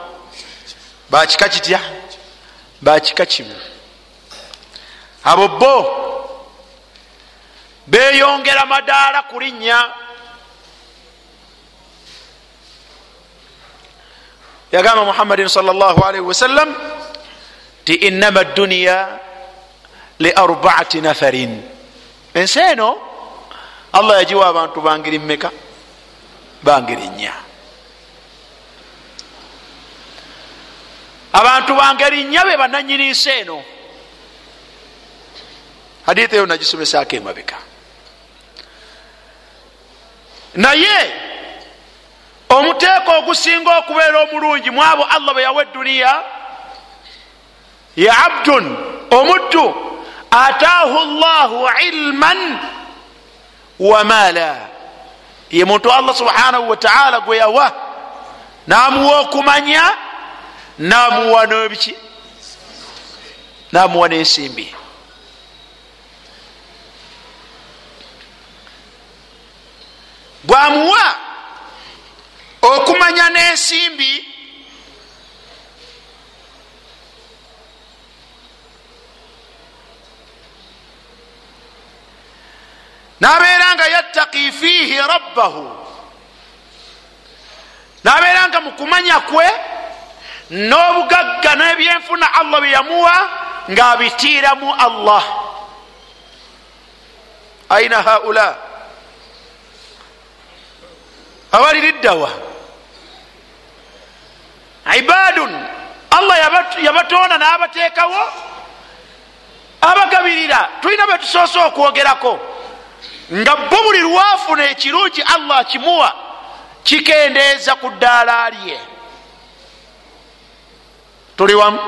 bakika kitya? Bakika kimu? Abo bo beyongera madaala ku yagamba muhammadin sal llah alaihi wasallam ti innama duniya li arbaati nafarin ensi eno allah yagiwa abantu bangeri mmeka bangeri nnya. Abantu bangeri nnya be bananyini nsi eno. Hadithi eyo nagisomesako emabeka naye omuteeko ogusinga okubeera omulungi mwabo allah bwe yawa eduniya ya abdun omuddu ataahu llahu ilman wamaala ye muntu allah subhanahu wataala gwe yawa namuwa okumanya namuwa nobiki namuwa n'ensimbi. Bwamuwa okumanya n'ensimbi nabeera nga yattaki fiihi rabbahu. Nabeera nga mukumanya kwe n'obugagga n'ebyenfuna allah bye yamuwa ng'abitiiramu allah. Aina haula? Abaliriddawa ibadun. Allah yabatonda n'abateekawo abagabirira. Tulina betusoose okwogerako nga bo buli lwafuna ekirungi allah kimuwa kikendeeza ku ddaala lye. Tuli wamu?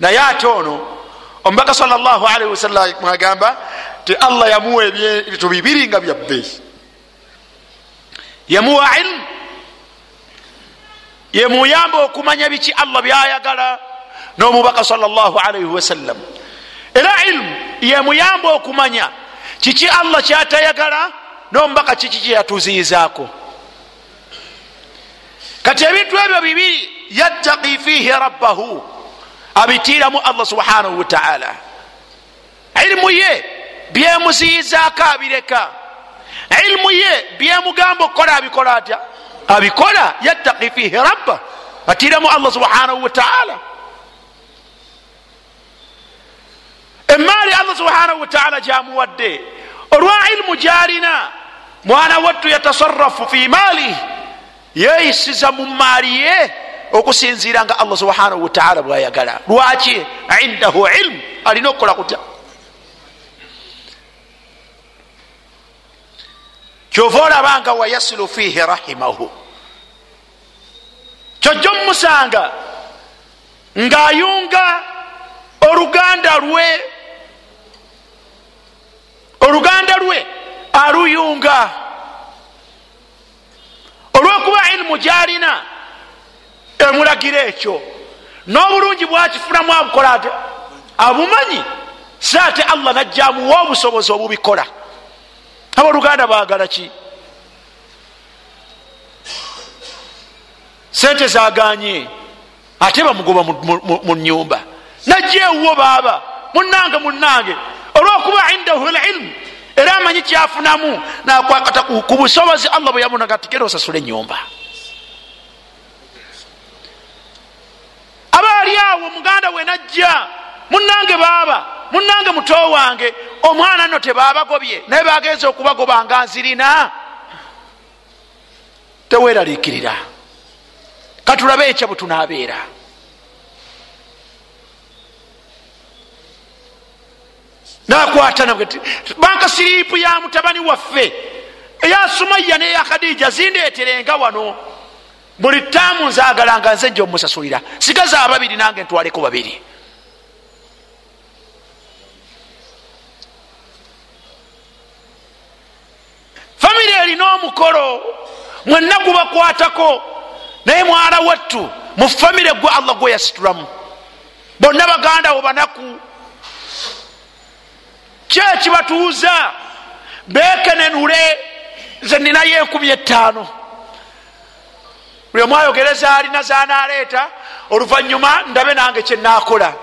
Naye ate ono omubaka salllahalihi wasallam agamba ti allah yamuwa ebintu bibiri nga byabbeeyi yamuwa ilmu yemuyamba okumanya biki allah byayagala? N'omubaka salllahalihi wasallam era ilmu yemuyamba okumanya. Kiki allah kyatayagala? Nomubaka kiki kyeyatuziizaako kati ebintu ebyo bibiri yattaki fiihi rabbahu abitiiramu allah subhanahu wataala ilimu ye byemuziizaako abireka. Ilimu ye byemugamba okukola abikola atya abikola yattaki fiihi rabba atiiramu allah subhanahu wataala emaali allah subhanahu wataala gyamuwadde olwa ilimu gyalina mwana wattu yatasarafu fi maalihi yeyisiza mu maali ye okusinziira nga allah subhanahu wataala bwayagala lwaki indahu ilmu alina okukola kutya kyova olabanga wayasilu fihi rahimahu. Kyojja omumusanga ngaayunga oluganda lwe oluganda lwe aluyunga. Olwokuba ilimu gyalina emulagira ekyo. N'obulungi bwakifunamu abukola ate abumanyi si ate allah najjamuwa obusobozi obubikola aboluganda bagala ki? Sente zaganye ate bamugoba mu nyumba najja ewuwo baaba munange munange olwokuba indahu lilmu era amanyi kyafunamu nakwakata ku busobozi allah bwe yamunaga tigera osasula enyumba aba ali awo muganda we najja munange baaba munange muto wange omwana nno tebabagobye naye bagenza okubagoba nga nzirina. Teweraliikirira katulabe ekya bwe tunaabeera. Nakwata banka siripu ya mutabani waffe eya sumaya neya khadija zindeeterenga wano. Buli taamu nzagalanga nze nja omusasulira sigaza ababiri nange ntwaleko babiri famire erina omukolo mwenna gubakwatako naye mwala wattu mu famire gwe allah gwe yasitulamu. Bonna baganda bo banaku. Kyekibatuuza bekenenule nze ninayo enkumi etaano buli omwayogereza alina zanaleeta oluvanyuma ndabe nange kyenakola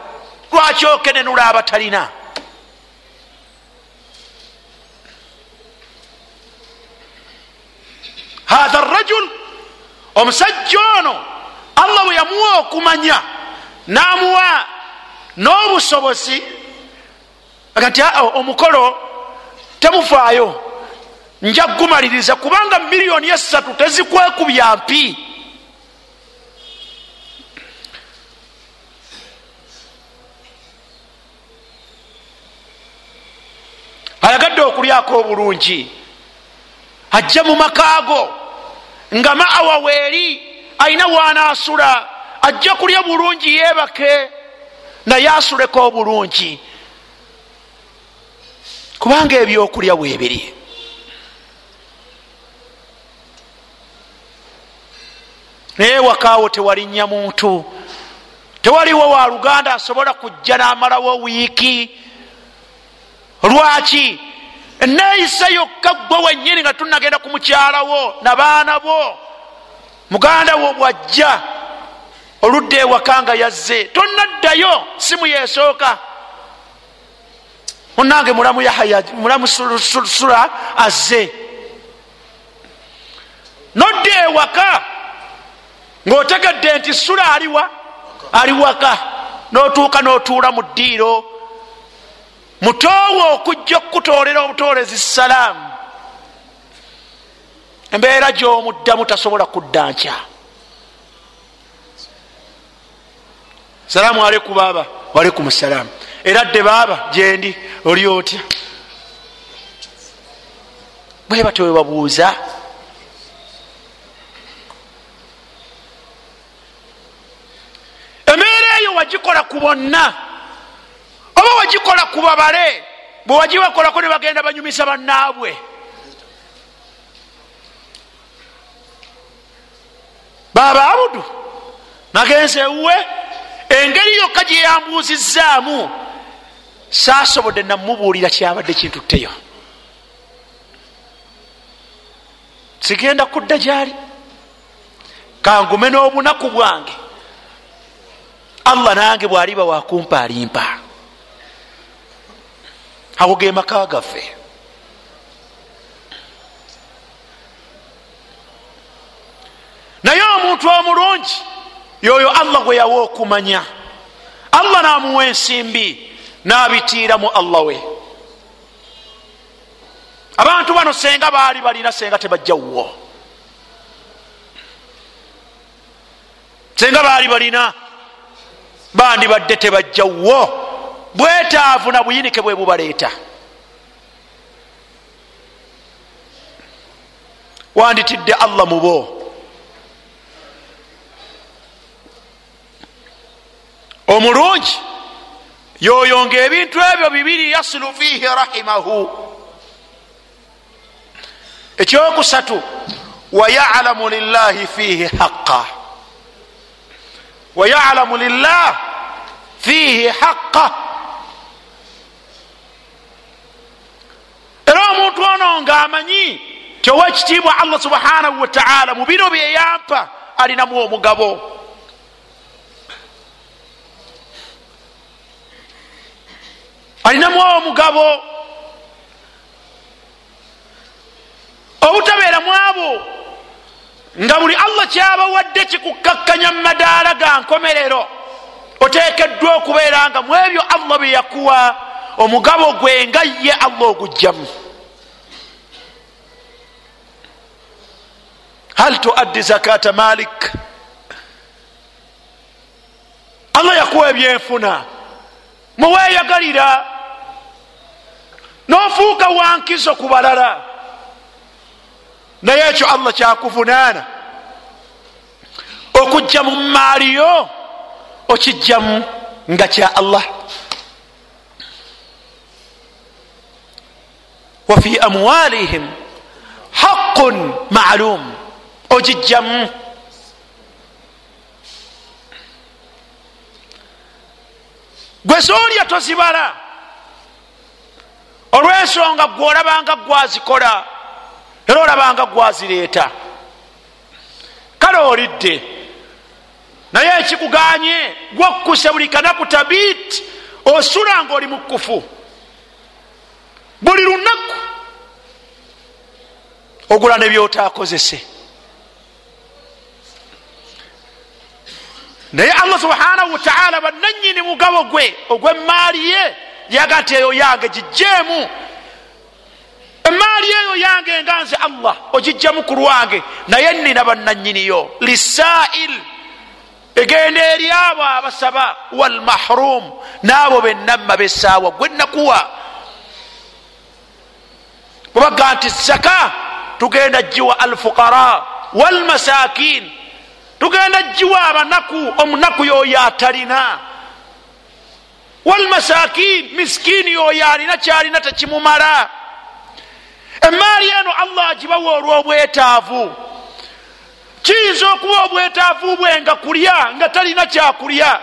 lwaki okenenula abatalina hatha rajul omusajja ono allah bwe yamuwa okumanya namuwa n'obusobozi aga nti aa omukolo temufaayo. Nja kugumaliriza kubanga miliyoni esatu tezikwekubya mpi. Ayagadde okulyako obulungi ajja mu makaago. Nga maawa weeri ayina waanaasula ajja kulya bulungi yeebake naye asuleko obulungi. Kubanga ebyokulya weebiri naye wakaawo tewalinnya muntu tewaliwo wa luganda asobola kujja n'amalawo wiiki. Lwaki eneeyisa yokka gwe wenyini nga tunagenda ku mukyalawo nabaana bo. Muganda wo bwajja oludda ewaka nga yazze. Tonnaddayo simu yesooka. Munange mulamu yahaya mulamu sula azze. Nodda ewaka ng'otegedde nti sula aliwa ali waka. N'otuuka n'otuula mu ddiiro mutoowo okujja okukutoolera obutoolezi salaamu. Embeera gy'omuddamu tasobola kudda nkya. Salaamu aleku baaba. Waleikumu salaamu era dde baaba gyendi oli otya? Bweba tewebabuuza embeera eyo wagikola ku bonna oba wagikola ku babale bwe wagibakolako ne bagenda banyumisa bannaabwe. Baaba abudu nagenze ewuwe engeri yokka gye yambuuzizaamu saasobodde namubuulira kyabadde kintutteyo sigenda kudda gyali. Kangume n'obunaku bwange. Allah nange bwaliba wakumpa alimpa ago ge maka gaffe. Naye omuntu omulungi yoyo allah gwe yawa okumanya. Allah namuwa ensimbi nabitiiramu allah we. Abantu bano senga baali balina senga tebajjawwo senga baali balina bandibadde tebajjawwo bwetaavu na buyinike bwe bubaleeta. Wanditidde allah mubo omulungi yoyo nga ebintu ebyo bibiri yasilu fihi rahimahu. Ekyokusatu wayalamu lillahi fihi haqa wayalamu lillah fihi haqa era omuntu ono nga amanyi tyowekitiibwa allah subhanahu wataala mu bino byeyampa alinamu omugabo. Alinamu omugabo. Obutabeeramu abo nga buli allah kyabawadde kikukakkanya mu madaala ga nkomerero oteekeddwa okubeera nga mu ebyo allah bye yakuwa omugabo gwe nga ye allah ogujjamu hal tuaddi zakata malik allah yakuwa ebyenfuna muweyagalira nofuuka wankizo ku balala naye ekyo allah kyakuvunaana okujja mu maaliyo okijjamu nga kya allah wafi amwalihim haqun maalum ogijjamu gwe zoolya tozibala. Olwensonga gwe olabanga gwazikola era olabanga gwazireeta. Kale olidde. Naye ekikuganye gwokkuse buli kanaku tabit osula nga oli mukufu buli lunaku ogula nebyotakozese naye allah subhanahu wataala bananyini mugabo gwe ogwemaali ye yaga nti eyo yange gijjeemu. Emaali eyo yange nga nze allah ogijjamu ku lwange naye nina bananyiniyo lisail egenda eri abo abasaba walmahrum n'abo benamma besaawa gwe nakuwa bwebaga nti zaka tugenda jiwa alfuqara walmasakin tugenda jiwa abanaku omunaku yoyo atalina. Walmasakin miskini yoyo alina kyalina tekimumala. Emaali eno allah agibawa olw'obwetaavu. Kiyinza okuba obwetaavu bwe nga kulya nga talina kyakulya.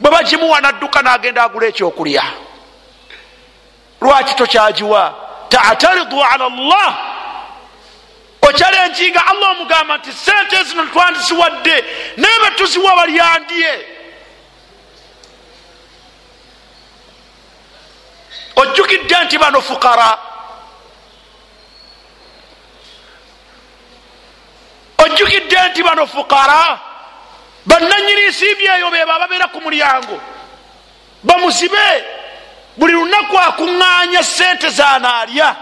Bwe bagimuwa nadduka nagenda agula ekyokulya. Lwaki tokyagiwa? Tataridu ala llah okyalenjinga allah omugamba nti sente zino twandiziwadde naye betuziwa balyandye. Ojjukidde nti bano fukara ojjukidde nti bano fukara bananyini nsimbi eyo beba ababeera ku mulyango. Bamuzibe. Buli lunaku akuŋŋaanya sente zanaalya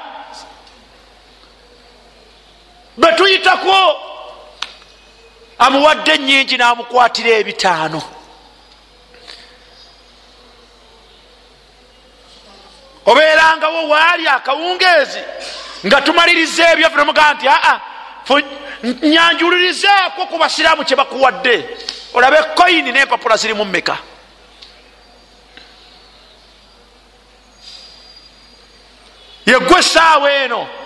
betuyitako amuwadde enyingi n'amukwatira ebitaano. Obeerangawo waali akawungeezi nga tumaliriza ebyo fe nomugaa nti aa nyanjulirizaako ku basiraamu kye bakuwadde. Olabe koyini n'empapula zirimu mmeka? Yegwe esaawa eno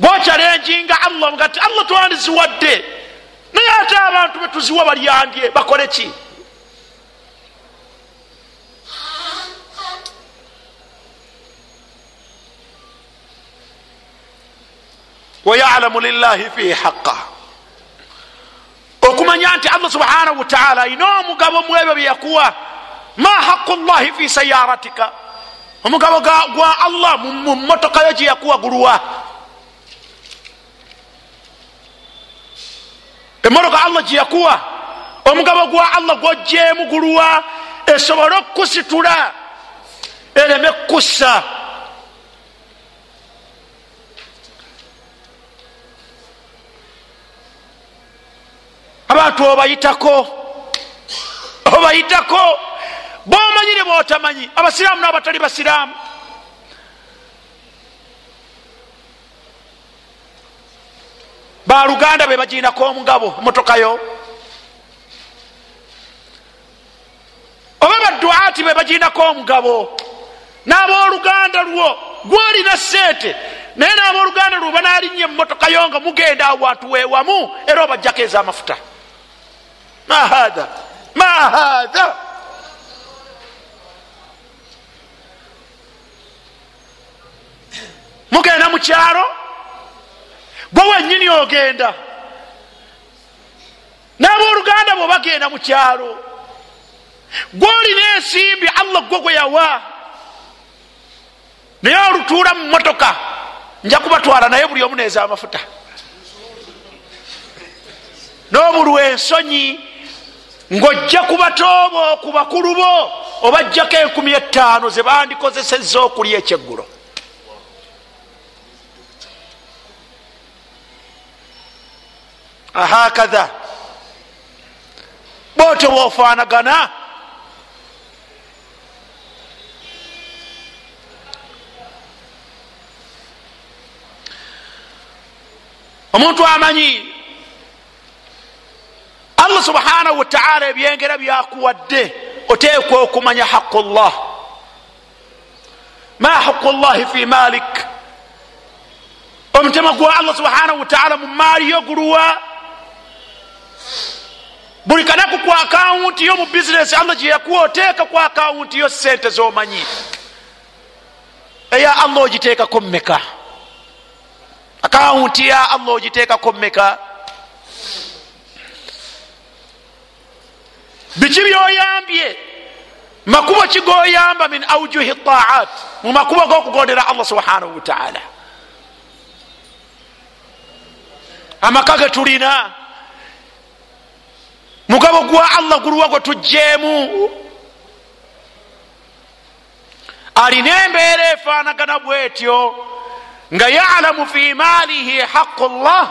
gwokyalenjinga allah nga ti allah twandiziwadde naye ate abantu betuziwa balyandye bakole ki? Wayalamu lillahi fihi haqa okumanya nti allah subhanahu wataala ayina omugabo mu ebyo byeyakuwa ma haqu llahi fi sayaratika omugabo gwa allah mu motoka yo gyeyakuwa gulwa emotoka allah gyeyakuwa omugabo gwa allah gwojjeemu gulwa esobole okukusitula ereme kussa abantu obayitako obayitako. Bomanyire botamanyi abasiraamu n'abatali basiraamu baluganda be baginako omugabo motokayo oba baduati be baginako omugabo n'aboluganda lwo gwolina sente naye n'aboluganda lwo banalinnya emotokayo nga mugenda awantu wewamu era obajjako ez'amafuta. Ma hatha ma hatha mugenda mukyalo gwe wenyini ogenda. N'abooluganda bwe bagenda mukyalo gwolina ensimbi allah gwe gwe yawa. Naye olutuula mu motoka nja kubatwala naye buli omu neeza amafuta. N'obulwa ensonyi ng'ojja kubatooba ku bakulu bo obajjako enkumi etaano ze bandikozesezza okulya ekyeggulo ahakatha bwotyo bwofaanagana omuntu amanyi allah subhanahu wataala ebyengera byakuwadde oteekwa okumanya haqu llah ma haqu llahi fi malik? Omutema gwa allah subhanahu wataala mu maali yo guluwa buli kanaku ku akawunti yo mu bizinesi allah gyeyakuwa oteeka ku akawunti yo sente zomanyi. Eya allah ogiteekako mmeka? Akawunti ya allah ogiteekako mmeka? Biki byoyambye? Makubo kigoyamba min aujuhi taat mu makubo gokugondera allah subhanahu wataala amaka ge tulina mugabo gwa allah guluwa gwe tujjeemu. Alina embeera efaanagana bwetyo nga yalamu fi maalihi haqu llah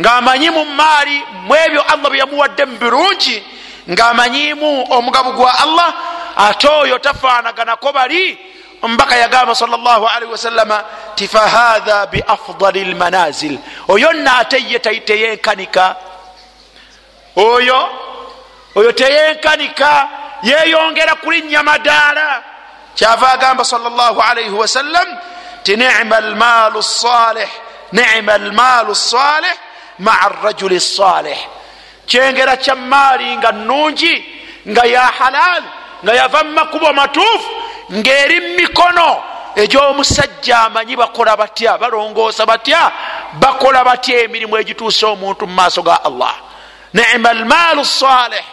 ngaamanyi mu maali mu ebyo allah bye yamuwadde mu birungi ngaamanyimu omugabo gwa allah ate oyo tafaanaganako bali mbaka yagamba salllahalihi wasallama ti fahatha biafdali lmanazil oyo naate ye teyenkanika oyo? Oyo teyenkanika yeyongera kulinnya madaala. Kyava agamba salllahalihi wasallam ti nima lmalu salih nima lmalu salih maa rajuli salih kyengera kya maali nga nungi nga ya halaali nga yava mu makubo matuufu ng'eri mumikono egy'omusajja amanyi bakola batya balongoosa batya bakola batya emirimu egituusa omuntu mu maaso ga allah nima almaalu salih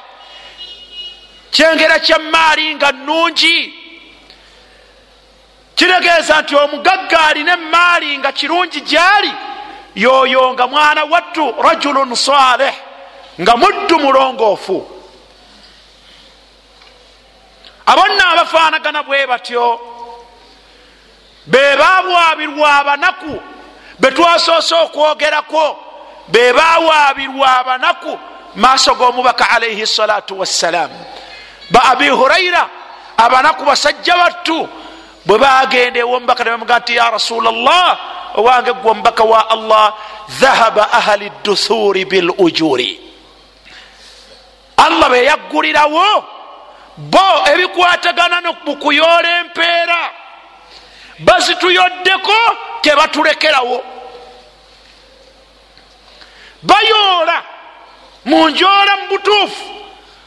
kyengera kya maali nga nungi kitegeeza nti omugagga alina emaali nga kirungi gyali yoyo nga mwana wattu rajulun salih nga muddu mulongoofu abonna abafaanagana bwe batyo be bawaabirwa abanaku betwasoose okwogerako be bawaabirwa abanaku maaso g'omubaka alaihi salatu wassalaamu ba abi huraira abanaku basajja battu bwe bagenda ewomubaka nebamuga nti ya rasula llah owange gwe omubaka wa allah dhahaba ahali duthuri bilujuri allah beyaggulirawo bo ebikwatagana mukuyoola empeera bazituyoddeko tebatulekerawo bayoola munjoola mu butuufu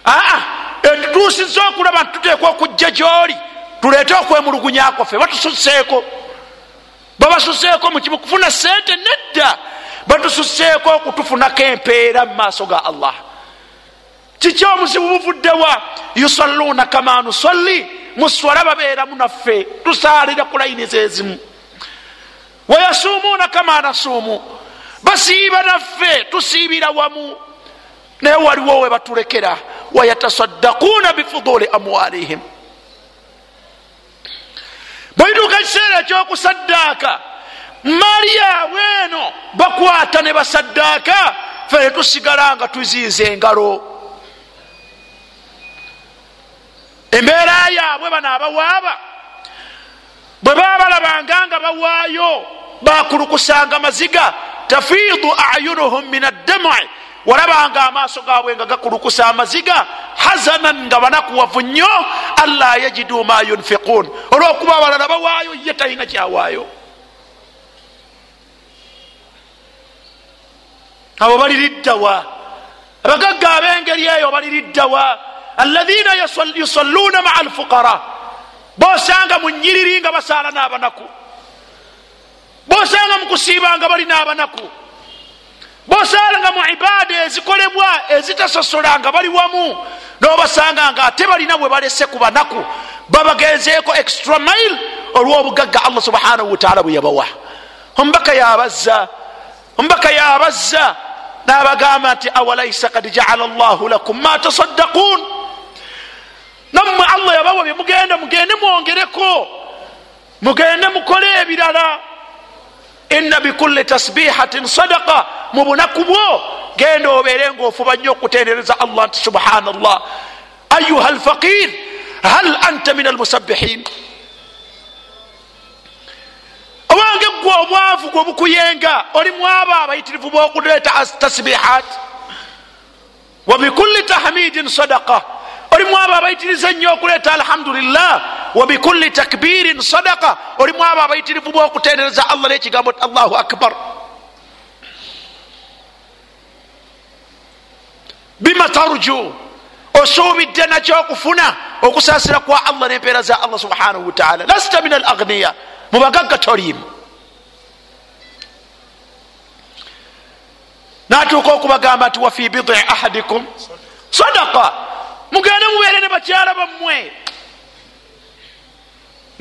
aa etutuusiza okulaba nti tuteekwa okujja gyoli tuleete okwemulugunyako ffe batususeeko babasuseeko mukimu kufuna sente nedda. Batususeeko okutufunako empeera mu maaso ga allah. Kiki omuzibu buvuddewa yusalluuna kama nusalli muswala babeeramu naffe tusaalira ku layiniza ezimu wayasuumuuna kama nasuumu basiiba naffe tusiibira wamu naye waliwo we batulekera wayatasaddaquuna bifuduli amwalihim. Bwituuka ekiseera ekyokusaddaaka maali yaabwe eno bakwata ne basaddaaka fe netusigala nga tuziiza engalo. Embeera yaabwe bano abawaaba bwe baba balabanga nga bawaayo bakulukusanga maziga tafiidu ayunuhum min addamai walabanga amaaso gaabwe nga gakulukusa amaziga hazanan nga banakuwavu nnyo alla yajidu ma yunfiquun. Olwokuba abalala bawaayo ye talina kyawaayo. Abo baliriddawa abagagga ab'engeri eyo baliriddawa alaina yusalluuna maa alfuqara. Bosanga mu nyiriri nga basaala n'abanaku. Bosanga mu kusiiba nga bali n'abanaku bosanga nga mu ibaada ezikolebwa ezitasosola nga bali wamu nobasanga nga ate balina bwe balese ku banaku babagenzeeko extra mile olw'obugagga allah subhanahu wataala bwe yabawa. Omubaka yabazza omubaka yabazza n'abagamba nti awalaisa kad jaala llahu lakum ma tasaddaquun nammwe allah yabawa bye mugenda mugende mwongereko mugende mukole ebirala inna bikulli tasbihatin sadaka mu bunaku bwo genda obeere ngaofuba nnyo okutendereza allah nti subhana llah ayuha alfaqir hal anta min almusabbihin obange gwe obwavu gwe bukuyenga olimu abo abayitirivu bokuleeta tasbihat? Wabikulli tahmidin sadaka olimu abo abayitiriza ennyo okuleeta alhamdulillah wabikulli takbirin sadaka olimu abo abayitirivu bokutendereza allah nekigambo ti allahu akbar. Bima tarju. Osuubidde nakyokufuna okusasira kwa allah nempeera za allah subhanahu wataala lasta min alagniya mubagagga tolimu natuuka okubagamba nti wafi bidi ahadikum. Sadaka mugende mubeere ne bakyala bammwe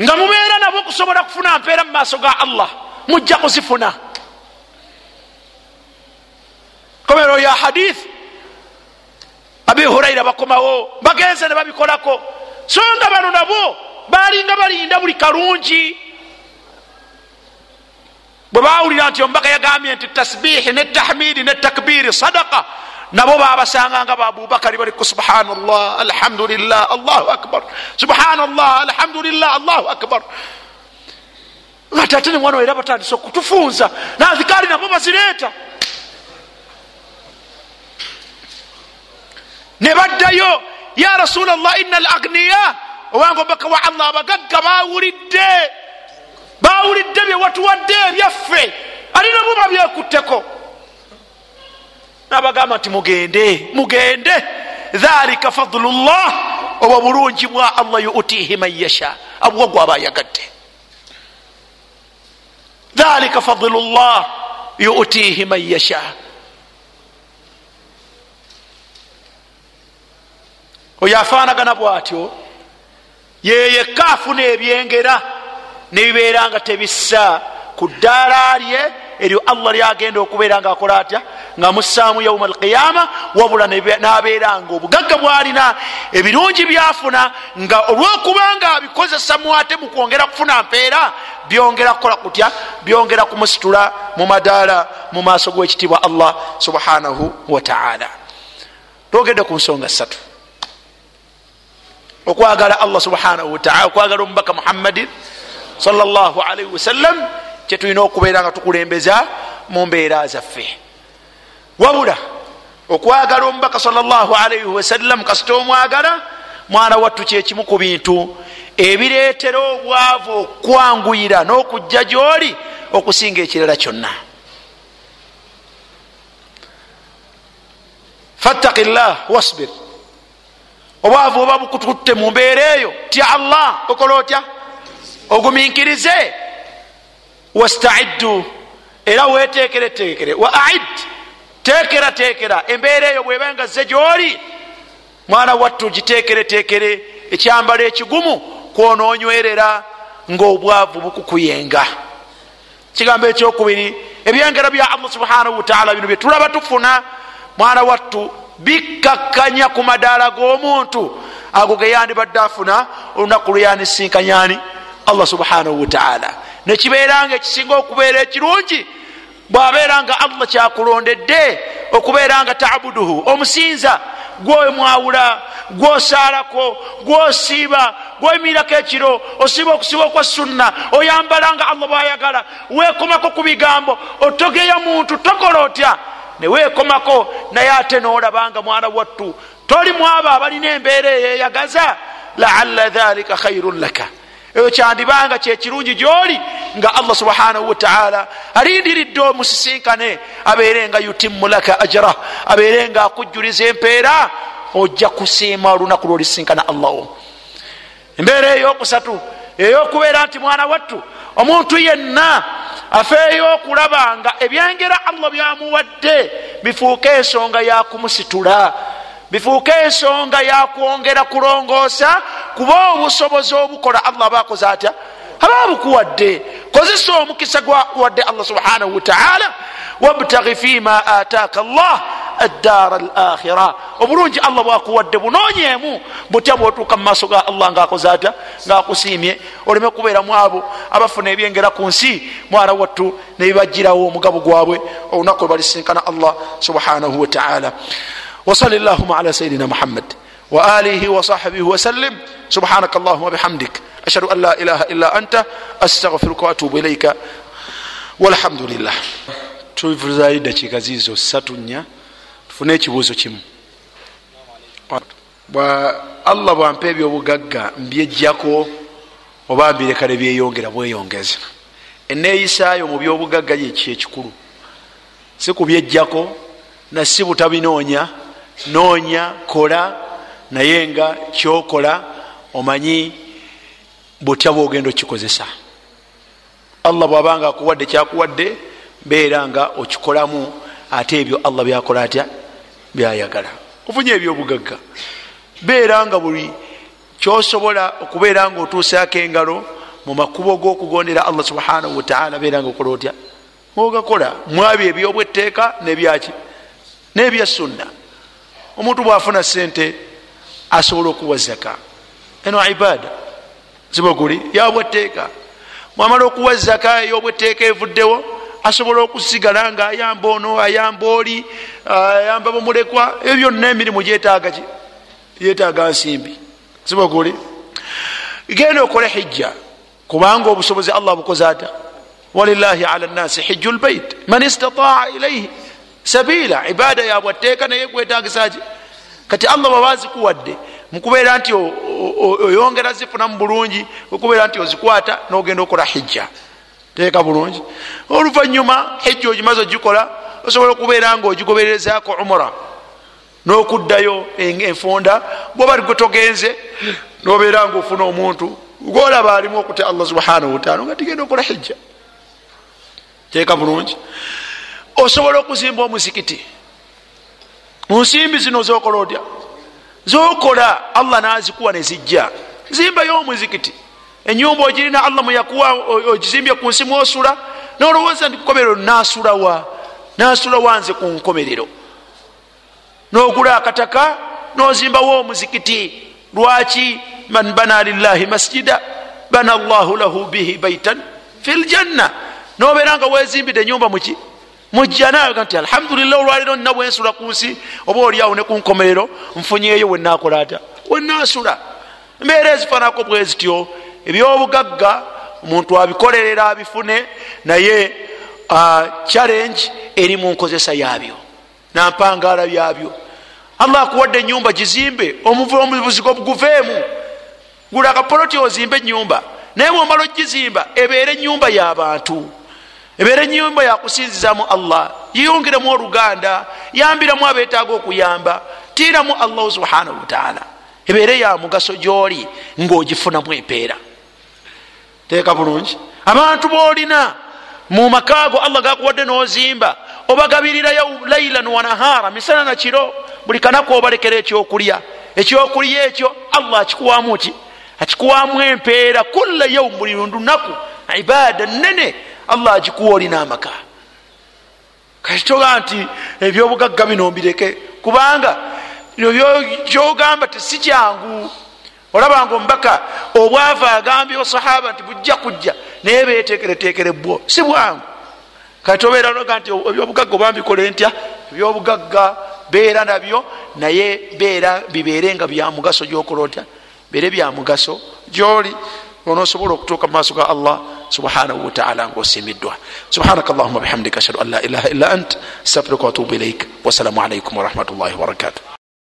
nga mubeera nabo okusobola kufuna mpeera mu maaso ga allah mujja kuzifuna. Komero ya hadith abi huraira bakomawo bagenze ne babikolako. So nga bano nabo balinga balinda buli kalungi. Bwe bawulira nti omubaka yagambye nti tasbihi ne tahmidi ne takbiri sadaka nabo babasanga nga babubakari baliku subhanallah alhamdulillah allahu akbar. Subhanallah alhamdulillah allahu akbar. Ate ate nemwana era batandisa okutufunza nazikali nabo bazireeta ne baddayo ya rasula llah ina alagniya owanga omubaka wa allah abagagga bawulidde. Bawulidde byewatuwadde ebyaffe ali nabo babyekutteko nabagamba nti mugende mugende. Dhalika fadlu llah obwo bulungi bwa allah yutihi man yasha abuwa gwaba ayagadde. Dhalika fadlu llah yutihi man yasha. Oyo afaanagana bwatyo yeyekka afuna ebyengera nebibeera nga tebissa. Ku ddaala lye eryo allah lyagenda okubeera nga akola atya? Nga mussaamu yauma alqiyama wabula nabeera nga obugagga bwalina. Ebirungi byafuna nga olwokubanga abikozesa mwate mu kwongera kufuna mpeera byongera kukola kutya? Byongera kumusitula mu madaala mu maaso g'ekitiibwa allah subhanahu wataala twogedde ku nsonga ssatu. Okwagala allah subhanahu wataala okwagala omubaka muhammadin salllah alaihi wasallam kyetulina okubeera nga tukulembeza mu mbeera zaffe. Wabula okwagala omubaka salllah alaihi wasallam kasita omwagala mwana wattu kyekimu ku bintu ebireetera obwavu okwanguyira n'okujja gy'oli okusinga ekirala kyonna. Fattaki llah wasbir. Obwavu oba bukututte mu mbeera eyo tya allah okola otya? Oguminkirize wastaiddu. Era wetekere tekere wa aid. Tekera tekera embeera eyo bweba nga ze gyoli mwana wattu gitekere tekere ekyambalo ekigumu kwonoonywerera ngaobwavu bukukuyenga. Kigambo ekyokubiri ebyengera bya allah subhanahu wataala bino byetulaba tufuna mwana wattu bikakkanya ku madaala g'omuntu. Ago geyandibadde afuna olunaku lweyanisinkanyani allah subhanahu wataala nekibeeranga ekisinga okubeera ekirungi bwabeera nga allah kyakulondedde okubeera nga tabuduhu omusinza gwomwawula gwosaalako gwosiiba gweyimirako ekiro osiiba okusiba okwa sunna oyambala nga allah bwayagala weekomako ku bigambo otogeya muntu tokola otya? Neweekomako naye ate noolabanga mwana wattu toli mwabo abalina embeera eyeyagaza laala dhalika khairun laka eyo kyandibanga kyekirungi gyoli nga allah subhanahu wataala alindiridde omusisinkane abeere nga yutimmu laka ajra abeere nga akujjuliza empeera ojja kusiima olunaku lwolisinkana allahu. Embeera eyokusatu eyokubeera nti mwana wattu omuntu yenna afeeyo okulaba nga ebyengera allah byamuwadde bifuuke ensonga yakumusitula bifuuke ensonga yakwongera kulongoosa kuba obusobozi obukola. Allah abakoze atya? Aba bukuwadde. Kozesa omukisa gwakuwadde allah subhanahu wataala wabtagi fima ataaka llah addaara al akhira obulungi allah bwakuwadde bunoonyemu butya bwotuuka mu maaso ga allah ngaakoze atya? Ngaakusiimye oleme kubeeramu abo abafuna ebyengera ku nsi. Mwana wattu nebibajjirawo omugabo gwabwe. Olunaku lwe balisinkana allah subhanahu wataala وصل اللهم على سيدنا محمد وآله وصحبه وسلم سبحانك اللهم وبحمدك أشهد أن لا إله إلا أنت أستغفرك وأتوب إليك والحمد لله tuvuzayo dakiika ziizo ssatu nnya tufune ekibuuzo kimu allah bwampa ebyobugagga mbyejjako oba mbirekale byeyongera bweyongeza eneeyisaayo mu byobugagga yeki ekikulu si kubyejjako nasi butabinoonya Noonya kola naye nga kyokola omanyi butya bwogenda okikozesa. Allah bwabanga akuwadde kyakuwadde beera nga okikolamu ate ebyo allah byakola atya? Byayagala. Ofunye ebyobugagga. Beera nga buli kyosobola okubeera nga otuusaako engalo mu makubo g'okugondera allah subhanahu wataala beera nga okola otya? Ogakola mwabyo ebyobwetteeka nebyaki? Nebya sunna omuntu bwafuna sente asobola okuwa zaka. Eno ibada zibaguli yabwetteeka mwamala okuwa zaka eyobwetteeka evuddewo asobola okusigala nga ayamba ono ayamba oli ayamba bamulekwa ebyo byonna emirimu gyetaaga ki? Yetaaga nsimbi. Zibaguli genda okole hijja kubanga obusobozi allah bukoze ata. Walilahi ala nnasi hijju lbait man istataa ilaihi sabiila ibaada yabwatteeka naye kwetagisaki kati allah bwaba azikuwadde mukubeera nti oyongera zifunamu bulungi okubeera nti ozikwata nogenda okola hijja. Teeka bulungi. Oluvanyuma hijja ogimaze ogikola osobola okubeera nga ogigobererezako umura n'okuddayo enfunda bwoba gwe togenze nobeera nga ofuna omuntu golaba alimu okutya allah subhanahu wataala nga tigenda okola hijja. Teeka bulungi osobola okuzimba omuzikiti mu nsimbi zino zokola otya? Zokola allah nazikuwa nezijja zimbayo omuzikiti enyumba ogirina allah muyakuwa ogizimbye ku nsi mwosula nolowooza nti kukomerero nasulawa nasulawa nze ku nkomerero? Nogula akataka nozimbawo omuzikiti lwaki? Man bana lillahi masjida bana llahu lahu bihi baitan fi ljanna nobeera nga wezimbidde enyumba muki mujjanaga nti alhamdulillah olwaliro nina bwensula ku nsi oba oliawo ne ku nkomerero nfunyeeyo wenakola ata wenasula embeera ezifanako bwe zityo ebyobugagga omuntu abikolerera abifune naye challenge eri mu nkozesa yabyo nampangala byabyo allah akuwadde enyumba gizimbe omubuzigo guveemu. Gula akapoloti ozimbe enyumba naye bwomala ogizimba ebeere enyumba y'abantu ebeere enyumba yakusinzizamu allah. Yeyongeremu oluganda yambiramu abetaaga okuyamba. Tiiramu allahu subhanahu wataala ebeere ya mugaso gyoli ngaogifunamu empeera teeka bulungi. Abantu boolina mu makaago allah gakuwadde nozimba obagabirirayo lailan wanahara misana nakiro buli kanaku obalekera ekyokulya. Ekyokulya ekyo allah akikuwamu ki? Akikuwamu empeera kulla yaum buli lunaku ibaada nene allah agikuwa olina amaka kakitoga nti ebyobugagga bino mbireke kubanga kyogamba tesi kyangu. Olabanga omubaka obwava agambye osahaba nti bujja kujja naye betekeretekere bwo si bwangu. Kati obeera noga nti ebyobugagga obambikole ntya? Ebyobugagga beera nabyo naye beera bibeere nga byamugaso gyokola otya? Beere byamugaso gyoli onosobola okutuuka mumaaso ga allah subhanahu wataala ngaosimiddwa subhanaka allahuma bihamdika ashhadu an la ilaha illa ant astafiruka watubu ilaik wassalamu alaikum warahmatullahi wabarakatuh